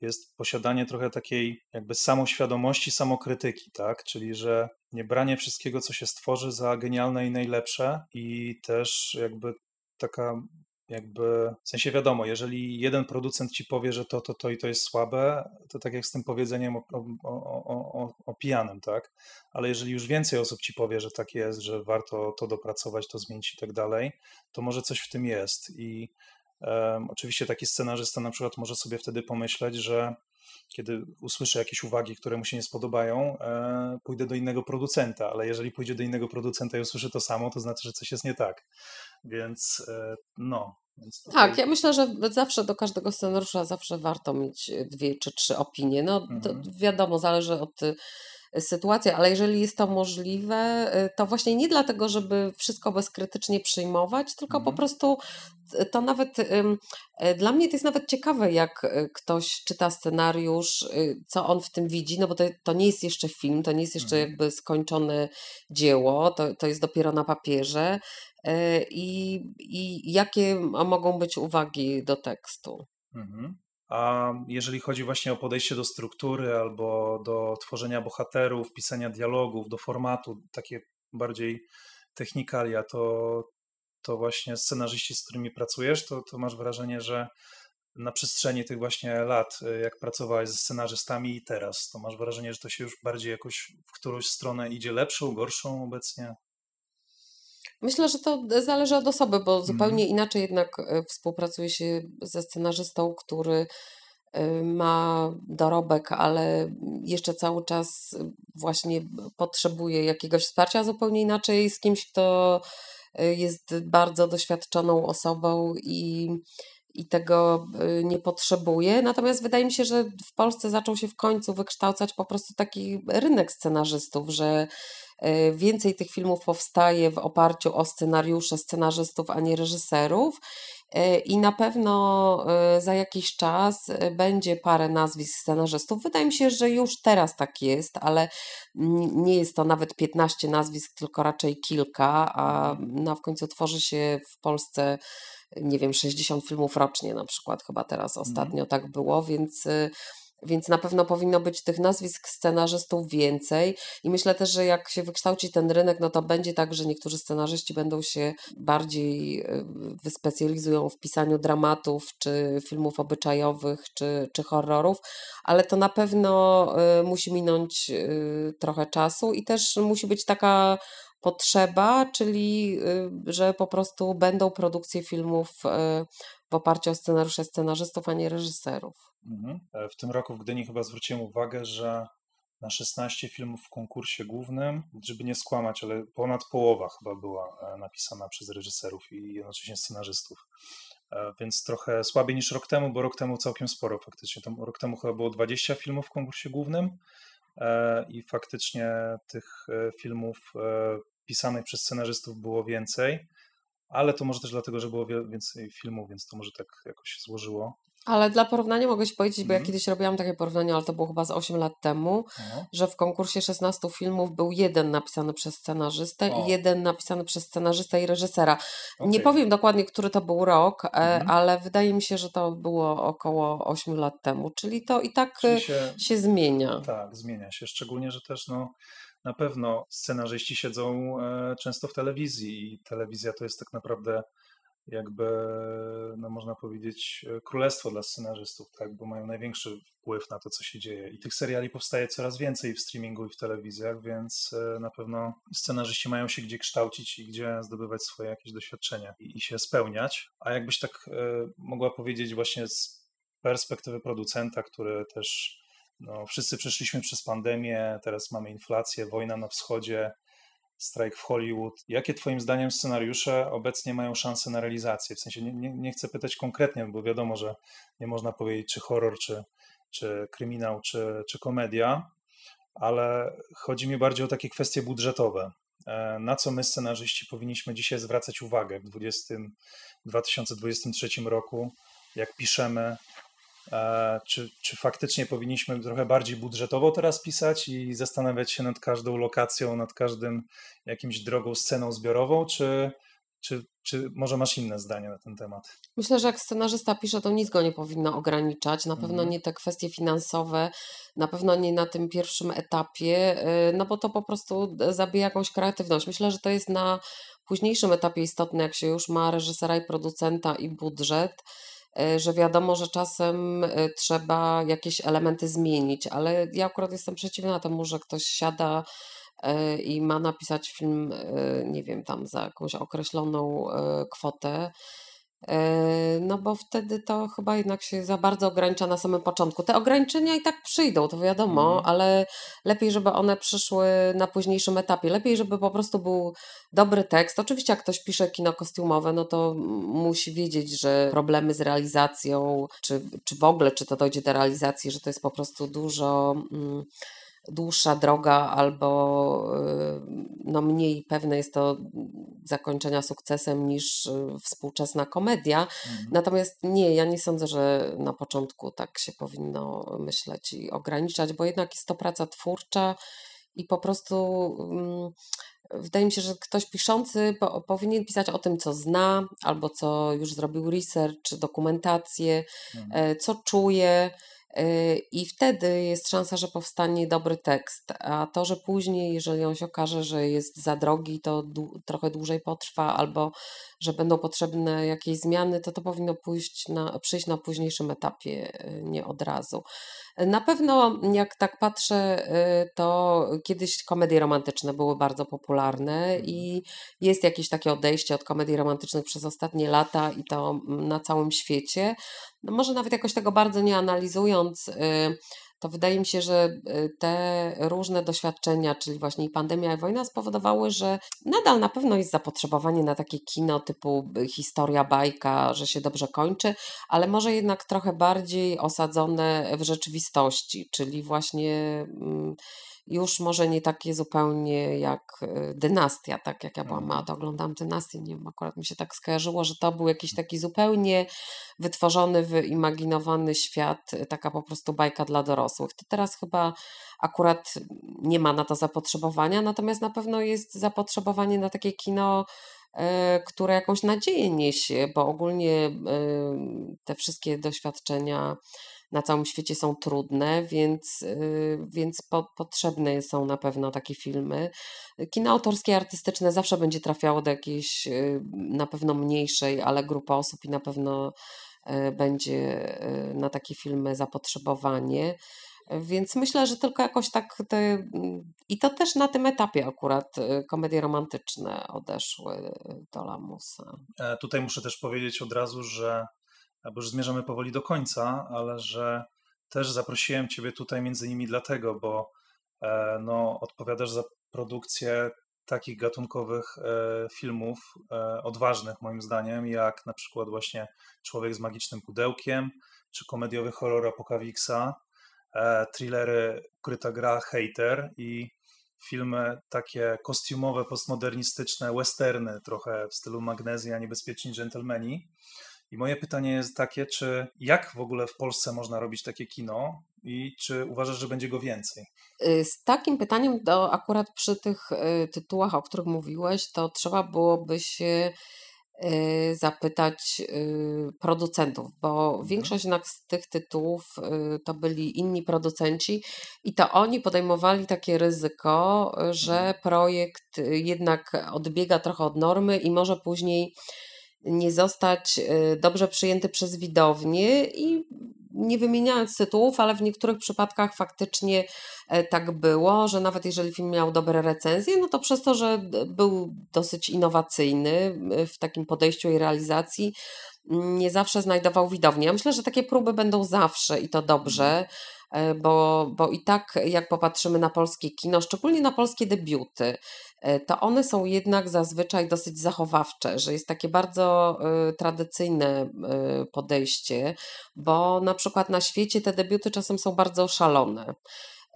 jest posiadanie trochę takiej jakby samoświadomości, samokrytyki, tak? Czyli, że nie branie wszystkiego, co się stworzy za genialne i najlepsze i też jakby taka jakby, w sensie wiadomo, jeżeli jeden producent ci powie, że to, to, to i to jest słabe, to tak jak z tym powiedzeniem o, o, o, o, pijanym, tak? Ale jeżeli już więcej osób ci powie, że tak jest, że warto to dopracować, to zmienić i tak dalej, to może coś w tym jest. I um, oczywiście taki scenarzysta na przykład może sobie wtedy pomyśleć, że kiedy usłyszę jakieś uwagi, które mu się nie spodobają, e, pójdę do innego producenta, ale jeżeli pójdzie do innego producenta i usłyszy to samo, to znaczy, że coś jest nie tak. Więc e, no. Więc tutaj... Tak, ja myślę, że zawsze do każdego scenariusza zawsze warto mieć dwie czy trzy opinie. No mhm. wiadomo, zależy od sytuację, ale jeżeli jest to możliwe, y, to właśnie nie dlatego, żeby wszystko bezkrytycznie przyjmować, tylko mhm. po prostu to nawet y, dla mnie to jest nawet ciekawe, jak y, ktoś czyta scenariusz, co on w tym widzi, no bo to, to nie jest jeszcze film, to nie jest jeszcze mhm. jakby skończone dzieło, to, to jest dopiero na papierze. I, I jakie mogą być uwagi do tekstu? Mhm. A jeżeli chodzi właśnie o podejście do struktury albo do tworzenia bohaterów, pisania dialogów, do formatu, takie bardziej technikalia, to, to właśnie scenarzyści, z którymi pracujesz, to, to masz wrażenie, że na przestrzeni tych właśnie lat, jak pracowałeś ze scenarzystami i teraz, to masz wrażenie, że to się już bardziej jakoś w którąś stronę idzie lepszą, gorszą obecnie? Myślę, że to zależy od osoby, bo zupełnie mhm. inaczej jednak e, współpracuje się ze scenarzystą, który e, ma dorobek, ale jeszcze cały czas właśnie potrzebuje jakiegoś wsparcia, zupełnie inaczej z kimś, kto e, jest bardzo doświadczoną osobą i, i tego nie potrzebuje. Natomiast wydaje mi się, że w Polsce zaczął się w końcu wykształcać po prostu taki rynek scenarzystów, że E, więcej tych filmów powstaje w oparciu o scenariusze scenarzystów, a nie reżyserów. E, I na pewno e, za jakiś czas będzie parę nazwisk scenarzystów. Wydaje mi się, że już teraz tak jest, ale nie jest to nawet 15 nazwisk, tylko raczej kilka, a no, w końcu tworzy się w Polsce, nie wiem, 60 filmów rocznie na przykład, chyba teraz mhm. ostatnio tak było, więc więc na pewno powinno być tych nazwisk scenarzystów więcej. I myślę też, że jak się wykształci ten rynek, no to będzie tak, że niektórzy scenarzyści będą się bardziej y, wyspecjalizują w pisaniu dramatów, czy filmów obyczajowych, czy, czy horrorów, ale to na pewno y, musi minąć y, trochę czasu i też musi być taka potrzeba, czyli że po prostu będą produkcje filmów w oparciu o scenariusze scenarzystów, a nie reżyserów. Mhm. E, w tym roku w Gdyni chyba zwróciłem uwagę, że na 16 filmów w konkursie głównym, żeby nie skłamać, ale ponad połowa chyba była e, napisana przez reżyserów i jednocześnie scenarzystów. E, więc trochę słabiej niż rok temu, bo rok temu całkiem sporo faktycznie. Tam rok temu chyba było 20 filmów w konkursie głównym i faktycznie tych filmów pisanych przez scenarzystów było więcej, ale to może też dlatego, że było więcej filmów, więc to może tak jakoś się złożyło. Ale dla porównania mogę Ci powiedzieć, bo ja mhm. kiedyś robiłam takie porównanie, ale to było chyba z 8 lat temu, no. że w konkursie 16 filmów był jeden napisany przez scenarzystę o. i jeden napisany przez scenarzystę i reżysera. Okay. Nie powiem dokładnie, który to był rok, e, mhm. ale wydaje mi się, że to było około 8 lat temu, czyli to i tak się, się, zmienia. Tak, zmienia się, szczególnie, że też no, na pewno scenarzyści siedzą e, często w telewizji i telewizja to jest tak naprawdę jakby, no można powiedzieć, e, królestwo dla scenarzystów, tak, bo mają największy wpływ na to, co się dzieje. I tych seriali powstaje coraz więcej w streamingu i w telewizjach, więc e, na pewno scenarzyści mają się gdzie kształcić i gdzie zdobywać swoje jakieś doświadczenia i, się spełniać. A jakbyś tak e, mogła powiedzieć właśnie z perspektywy producenta, który też no, wszyscy przeszliśmy przez pandemię, teraz mamy inflację, wojna na wschodzie, strajk w Hollywood. Jakie Twoim zdaniem scenariusze obecnie mają szansę na realizację? W sensie nie, nie, nie, chcę pytać konkretnie, bo wiadomo, że nie można powiedzieć, czy horror, czy, czy kryminał, czy, czy komedia, ale chodzi mi bardziej o takie kwestie budżetowe. E, na co my, scenarzyści, powinniśmy dzisiaj zwracać uwagę w 20, 2023 roku, jak piszemy czy, czy faktycznie powinniśmy trochę bardziej budżetowo teraz pisać i zastanawiać się nad każdą lokacją, nad każdym jakimś drogą, sceną zbiorową, czy, czy, czy może masz inne zdanie na ten temat? Myślę, że jak scenarzysta pisze, to nic go nie powinno ograniczać. Na pewno mhm. nie te kwestie finansowe, na pewno nie na tym pierwszym etapie, y, no bo to po prostu zabija jakąś kreatywność. Myślę, że to jest na późniejszym etapie istotne, jak się już ma reżysera i producenta i budżet, e, że wiadomo, że czasem e, trzeba jakieś elementy zmienić, ale ja akurat jestem przeciwna temu, że ktoś siada e, i ma napisać film, nie wiem, tam za jakąś określoną kwotę E, no bo wtedy to chyba jednak się za bardzo ogranicza na samym początku. Te ograniczenia i tak przyjdą, to wiadomo, mhm. ale lepiej, żeby one przyszły na późniejszym etapie. Lepiej, żeby po prostu był dobry tekst. Oczywiście, jak ktoś pisze kino kostiumowe, no to musi wiedzieć, że problemy z realizacją, czy, czy w ogóle, czy to dojdzie do realizacji, że to jest po prostu dużo. Mm, dłuższa droga albo y, no mniej pewne jest to zakończenia sukcesem niż y, współczesna komedia. Mhm. Natomiast nie, ja nie sądzę, że na początku tak się powinno myśleć i ograniczać, bo jednak jest to praca twórcza i po prostu um, wydaje mi się, że ktoś piszący po, powinien pisać o tym, co zna, albo co już zrobił research, czy dokumentację, mhm. E, co czuje I wtedy jest szansa, że powstanie dobry tekst. A to, że później, jeżeli on się okaże, że jest za drogi, to trochę dłużej potrwa, albo że będą potrzebne jakieś zmiany, to to powinno pójść na, przyjść na późniejszym etapie, y, nie od razu. Na pewno, jak tak patrzę, y, to kiedyś komedie romantyczne były bardzo popularne mhm. i jest jakieś takie odejście od komedii romantycznych przez ostatnie lata i to na całym świecie. No może nawet jakoś tego bardzo nie analizując, y, to wydaje mi się, że y, te różne doświadczenia, czyli właśnie i pandemia, i wojna spowodowały, że nadal na pewno jest zapotrzebowanie na takie kino typu y, historia, bajka, że się dobrze kończy, ale może jednak trochę bardziej osadzone w rzeczywistości, czyli właśnie mm, już może nie takie zupełnie jak e, Dynastia, tak jak ja byłam mała, to oglądam Dynastię, nie wiem, akurat mi się tak skojarzyło, że to był jakiś taki zupełnie wytworzony, wyimaginowany świat, e, taka po prostu bajka dla dorosłych. To teraz chyba akurat nie ma na to zapotrzebowania, natomiast na pewno jest zapotrzebowanie na takie kino, e, które jakąś nadzieję niesie, bo ogólnie te wszystkie doświadczenia na całym świecie są trudne, więc, y, więc po, potrzebne są na pewno takie filmy. Kino autorskie, artystyczne zawsze będzie trafiało do jakiejś y, na pewno mniejszej, ale grupy osób i na pewno y, będzie na takie filmy zapotrzebowanie. Więc myślę, że tylko jakoś tak te, i to też na tym etapie akurat komedie romantyczne odeszły do lamusa. E, tutaj muszę też powiedzieć od razu, że bo już zmierzamy powoli do końca, ale że też zaprosiłem Ciebie tutaj między innymi dlatego, bo e, no, odpowiadasz za produkcję takich gatunkowych e, filmów, e, odważnych moim zdaniem, jak na przykład właśnie Człowiek z magicznym pudełkiem, czy komediowy horror Apokawiksa, thrillery Ukryta gra, Hater i filmy takie kostiumowe, postmodernistyczne, westerny, trochę w stylu Magnezja, Niebezpieczni Gentlemani. I moje pytanie jest takie, czy jak w ogóle w Polsce można robić takie kino i czy uważasz, że będzie go więcej? Y, z takim pytaniem, to akurat przy tych y, tytułach, o których mówiłeś, to trzeba byłoby się y, zapytać producentów, bo mhm. większość jednak z tych tytułów to byli inni producenci i to oni podejmowali takie ryzyko, że mhm. projekt jednak odbiega trochę od normy i może później nie zostać y, dobrze przyjęty przez widownię i nie wymieniając tytułów, ale w niektórych przypadkach faktycznie e, tak było, że nawet jeżeli film miał dobre recenzje, no to przez to, że był dosyć innowacyjny w takim podejściu i realizacji, nie zawsze znajdował widownię. Ja myślę, że takie próby będą zawsze i to dobrze, e, bo, bo i tak jak popatrzymy na polskie kino, szczególnie na polskie debiuty, E, to one są jednak zazwyczaj dosyć zachowawcze, że jest takie bardzo y, tradycyjne y, podejście, bo na przykład na świecie te debiuty czasem są bardzo szalone.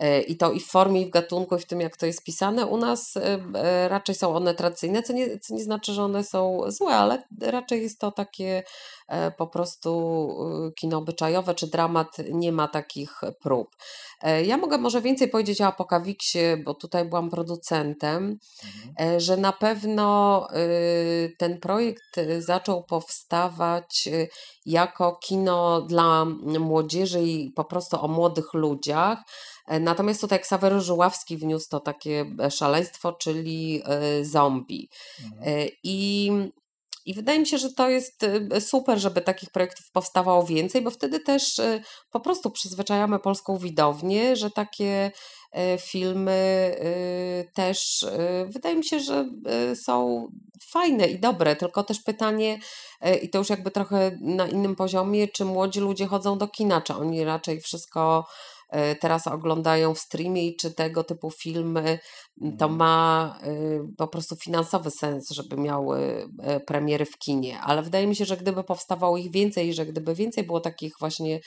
E, I to i w formie, i w gatunku, i w tym, jak to jest pisane. U nas raczej są one tradycyjne, co nie, co nie znaczy, że one są złe, ale raczej jest to takie po prostu kino obyczajowe, czy dramat nie ma takich prób. E, ja mogę może więcej powiedzieć o Apokawiksie, bo tutaj byłam producentem, mhm. E, że na pewno ten projekt zaczął powstawać jako kino dla młodzieży i po prostu o młodych ludziach. E, natomiast tutaj Ksawery Żuławski wniósł to takie szaleństwo, czyli zombie. Mhm. I i wydaje mi się, że to jest y, super, żeby takich projektów powstawało więcej, bo wtedy też y, po prostu przyzwyczajamy polską widownię, że takie y, filmy też wydaje mi się, że są fajne i dobre, tylko też pytanie, i to już jakby trochę na innym poziomie, czy młodzi ludzie chodzą do kina, czy oni raczej wszystko teraz oglądają w streamie i czy tego typu filmy to Mhm. ma y, po prostu finansowy sens, żeby miały e, premiery w kinie. Ale wydaje mi się, że gdyby powstawało ich więcej, że gdyby więcej było takich właśnie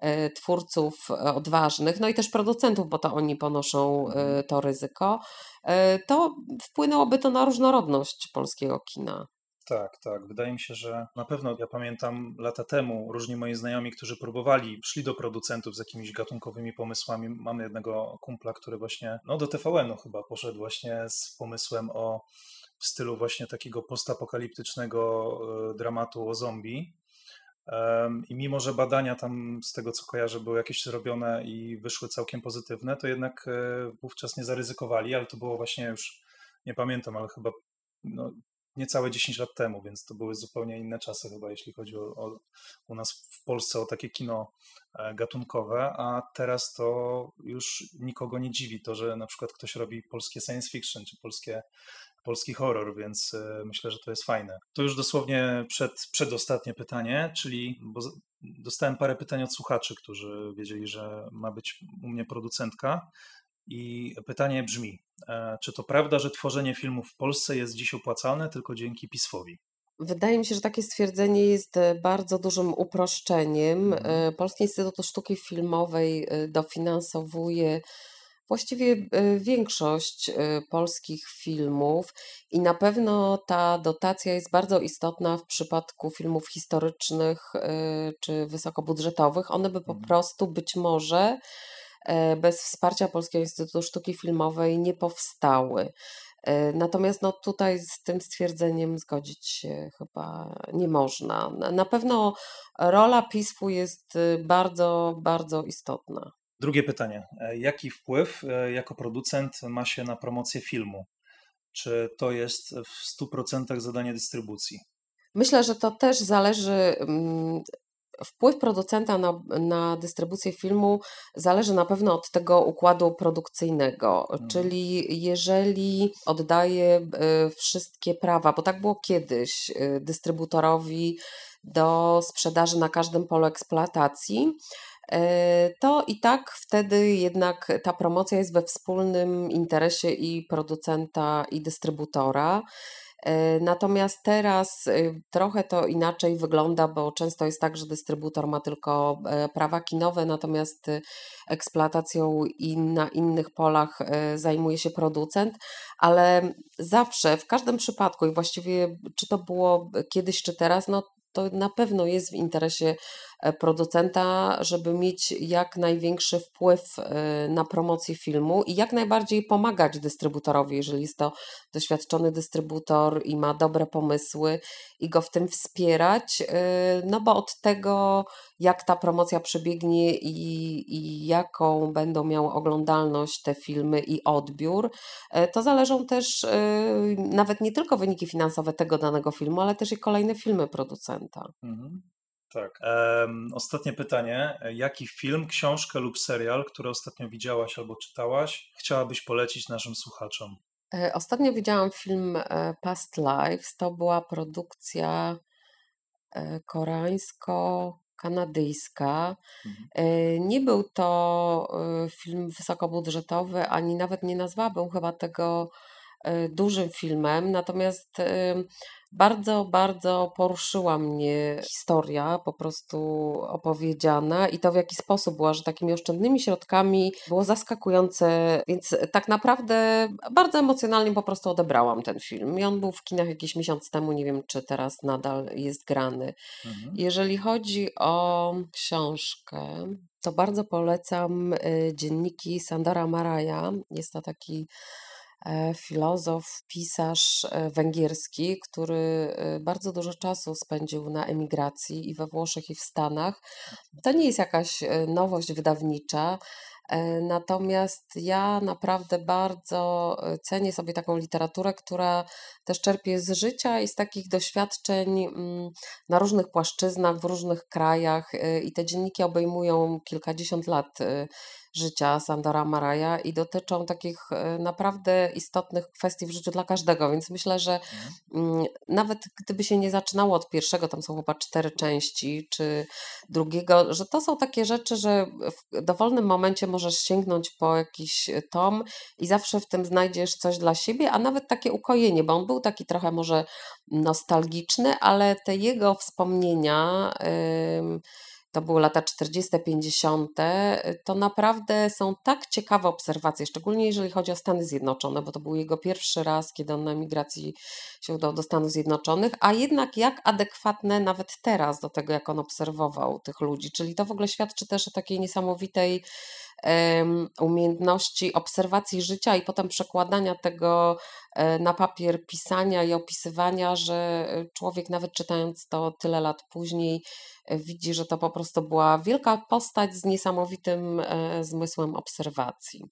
e, twórców odważnych, no i też producentów, bo to oni ponoszą Mhm. to ryzyko, to wpłynęłoby to na różnorodność polskiego kina. Tak, tak. Wydaje mi się, że na pewno ja pamiętam lata temu różni moi znajomi, którzy próbowali, szli do producentów z jakimiś gatunkowymi pomysłami. Mamy jednego kumpla, który właśnie no, do TVN-u chyba poszedł właśnie z pomysłem o w stylu właśnie takiego postapokaliptycznego e, dramatu o zombie. I mimo, że badania tam z tego co kojarzę były jakieś zrobione i wyszły całkiem pozytywne, to jednak e, wówczas nie zaryzykowali, ale to było właśnie już, nie pamiętam, ale chyba no, niecałe 10 lat temu, więc to były zupełnie inne czasy chyba, jeśli chodzi o, o, u nas w Polsce o takie kino e, gatunkowe, a teraz to już nikogo nie dziwi to, że na przykład ktoś robi polskie science fiction czy polskie, polski horror, więc e, myślę, że to jest fajne. To już dosłownie przed, przedostatnie pytanie, czyli bo dostałem parę pytań od słuchaczy, którzy wiedzieli, że ma być u mnie producentka i pytanie brzmi, e, czy to prawda, że tworzenie filmów w Polsce jest dziś opłacalne tylko dzięki PiSowi? Wydaje mi się, że takie stwierdzenie jest e, bardzo dużym uproszczeniem. Mhm. E, Polski Instytut Sztuki Filmowej dofinansowuje właściwie większość polskich filmów i na pewno ta dotacja jest bardzo istotna w przypadku filmów historycznych czy wysokobudżetowych. One by po Mhm. prostu być może bez wsparcia Polskiego Instytutu Sztuki Filmowej nie powstały. E, natomiast no, tutaj z tym stwierdzeniem zgodzić się chyba nie można. Na pewno rola PISF-u jest y, bardzo, bardzo istotna. Drugie pytanie. E, jaki wpływ jako producent ma się na promocję filmu? Czy to jest w 100% zadanie dystrybucji? Myślę, że to też zależy mm, Wpływ producenta na, na dystrybucję filmu zależy na pewno od tego układu produkcyjnego, Mhm. czyli jeżeli oddaje e, wszystkie prawa, bo tak było kiedyś, e, dystrybutorowi do sprzedaży na każdym polu eksploatacji, e, to i tak wtedy jednak ta promocja jest we wspólnym interesie i producenta, i dystrybutora. E, natomiast teraz y, trochę to inaczej wygląda, bo często jest tak, że dystrybutor ma tylko e, prawa kinowe, natomiast y, eksploatacją i na innych polach e, zajmuje się producent, ale zawsze, w każdym przypadku i właściwie czy to było kiedyś, czy teraz, no to na pewno jest w interesie e, producenta, żeby mieć jak największy wpływ e, na promocję filmu i jak najbardziej pomagać dystrybutorowi, jeżeli jest to doświadczony dystrybutor i ma dobre pomysły i go w tym wspierać, e, no bo od tego, jak ta promocja przebiegnie i, i jaką będą miały oglądalność te filmy i odbiór, to zależą też nawet nie tylko wyniki finansowe tego danego filmu, ale też i kolejne filmy producenta. Mhm. Tak. ostatnie pytanie. Jaki film, książkę lub serial, który ostatnio widziałaś albo czytałaś, chciałabyś polecić naszym słuchaczom? E, ostatnio widziałam film e, Past Lives. To była produkcja e, koreańsko-kanadyjska. Mhm. Nie był to film wysokobudżetowy, ani nawet nie nazwałabym chyba tego dużym filmem, natomiast bardzo, bardzo poruszyła mnie historia po prostu opowiedziana i to w jaki sposób była, że takimi oszczędnymi środkami było zaskakujące, więc tak naprawdę bardzo emocjonalnie po prostu odebrałam ten film. I on był w kinach jakiś miesiąc temu, nie wiem czy teraz nadal jest grany. Mhm. Jeżeli chodzi o książkę, to bardzo polecam y, dzienniki Sandora Maraja. Jest to taki filozof, pisarz e, węgierski, który e, bardzo dużo czasu spędził na emigracji i we Włoszech, i w Stanach. To nie jest jakaś e, nowość wydawnicza. E, Natomiast ja naprawdę bardzo e, cenię sobie taką literaturę, która też czerpie z życia i z takich doświadczeń mm, na różnych płaszczyznach, w różnych krajach. e, I te dzienniki obejmują kilkadziesiąt lat e, życia Sandora Maraja i dotyczą takich e, naprawdę istotnych kwestii w życiu dla każdego. Więc myślę, że mm, nawet gdyby się nie zaczynało od pierwszego, tam są chyba cztery części, czy drugiego, że to są takie rzeczy, że w dowolnym momencie możesz sięgnąć po jakiś tom i zawsze w tym znajdziesz coś dla siebie, a nawet takie ukojenie, bo on był taki trochę może nostalgiczny, ale te jego wspomnienia, ym, to były lata 40., 50., to naprawdę są tak ciekawe obserwacje, szczególnie jeżeli chodzi o Stany Zjednoczone, bo to był jego pierwszy raz, kiedy on na emigracji się udał do Stanów Zjednoczonych, a jednak jak adekwatne nawet teraz do tego, jak on obserwował tych ludzi. Czyli to w ogóle świadczy też o takiej niesamowitej umiejętności obserwacji życia i potem przekładania tego e, na papier, pisania i opisywania, że e, człowiek nawet czytając to tyle lat później e, widzi, że to po prostu była wielka postać z niesamowitym zmysłem obserwacji.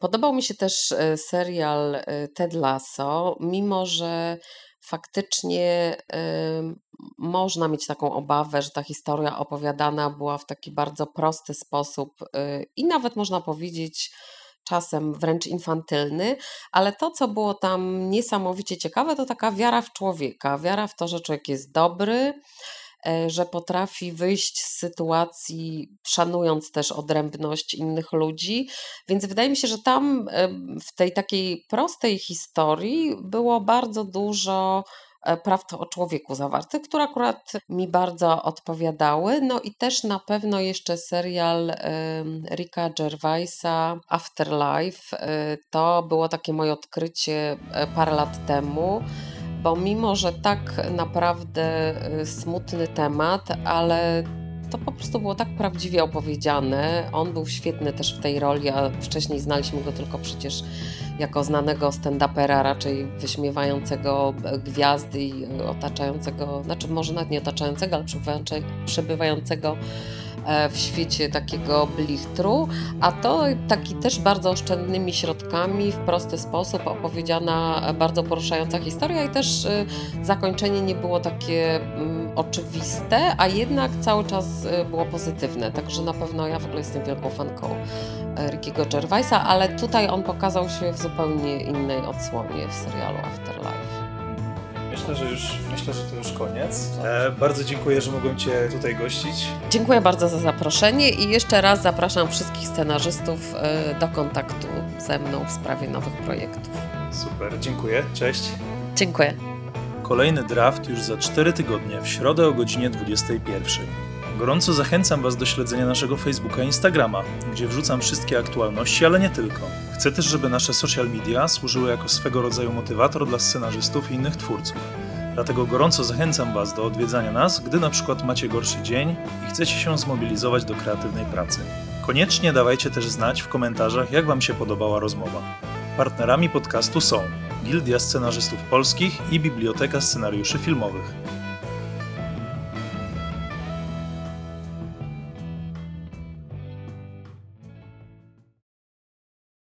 Podobał mi się też serial Ted Lasso, mimo że faktycznie można mieć taką obawę, że ta historia opowiadana była w taki bardzo prosty sposób e, i nawet można powiedzieć czasem wręcz infantylny, ale to, co było tam niesamowicie ciekawe, to taka wiara w człowieka, wiara w to, że człowiek jest dobry, że potrafi wyjść z sytuacji, szanując też odrębność innych ludzi. Więc wydaje mi się, że tam em, w tej takiej prostej historii było bardzo dużo e, prawd o człowieku zawartych, które akurat mi bardzo odpowiadały. No i też na pewno jeszcze serial em, Ricka Gervaisa Afterlife. E, To było takie moje odkrycie e, parę lat temu bo mimo, że tak naprawdę y, smutny temat, ale to po prostu było tak prawdziwie opowiedziane. On był świetny też w tej roli, a wcześniej znaliśmy go tylko przecież jako znanego stand-upera, raczej wyśmiewającego e, gwiazdy i otaczającego, znaczy może nawet nie otaczającego, ale przebywające- przebywającego w świecie takiego blichtru, a to taki też bardzo oszczędnymi środkami, w prosty sposób opowiedziana e, bardzo poruszająca historia i też e, zakończenie nie było takie mm, oczywiste, a jednak cały czas e, było pozytywne, także na pewno ja w ogóle jestem wielką fanką e, Rickiego Gervaisa, ale tutaj on pokazał się w zupełnie innej odsłonie w serialu Afterlife. Myślę, że już, myślę, że to już koniec. E, bardzo dziękuję, że mogłem Cię tutaj gościć. Dziękuję bardzo za zaproszenie i jeszcze raz zapraszam wszystkich scenarzystów e, do kontaktu ze mną w sprawie nowych projektów. Super, dziękuję. Cześć. Dziękuję. Kolejny draft już za 4 tygodnie, w środę o godzinie 21. Gorąco zachęcam Was do śledzenia naszego Facebooka i Instagrama, gdzie wrzucam wszystkie aktualności, ale nie tylko. Chcę też, żeby nasze social media służyły jako swego rodzaju motywator dla scenarzystów i innych twórców. Dlatego gorąco zachęcam Was do odwiedzania nas, gdy na przykład macie gorszy dzień i chcecie się zmobilizować do kreatywnej pracy. Koniecznie dawajcie też znać w komentarzach, jak Wam się podobała rozmowa. Partnerami podcastu są Gildia Scenarzystów Polskich i Biblioteka Scenariuszy Filmowych.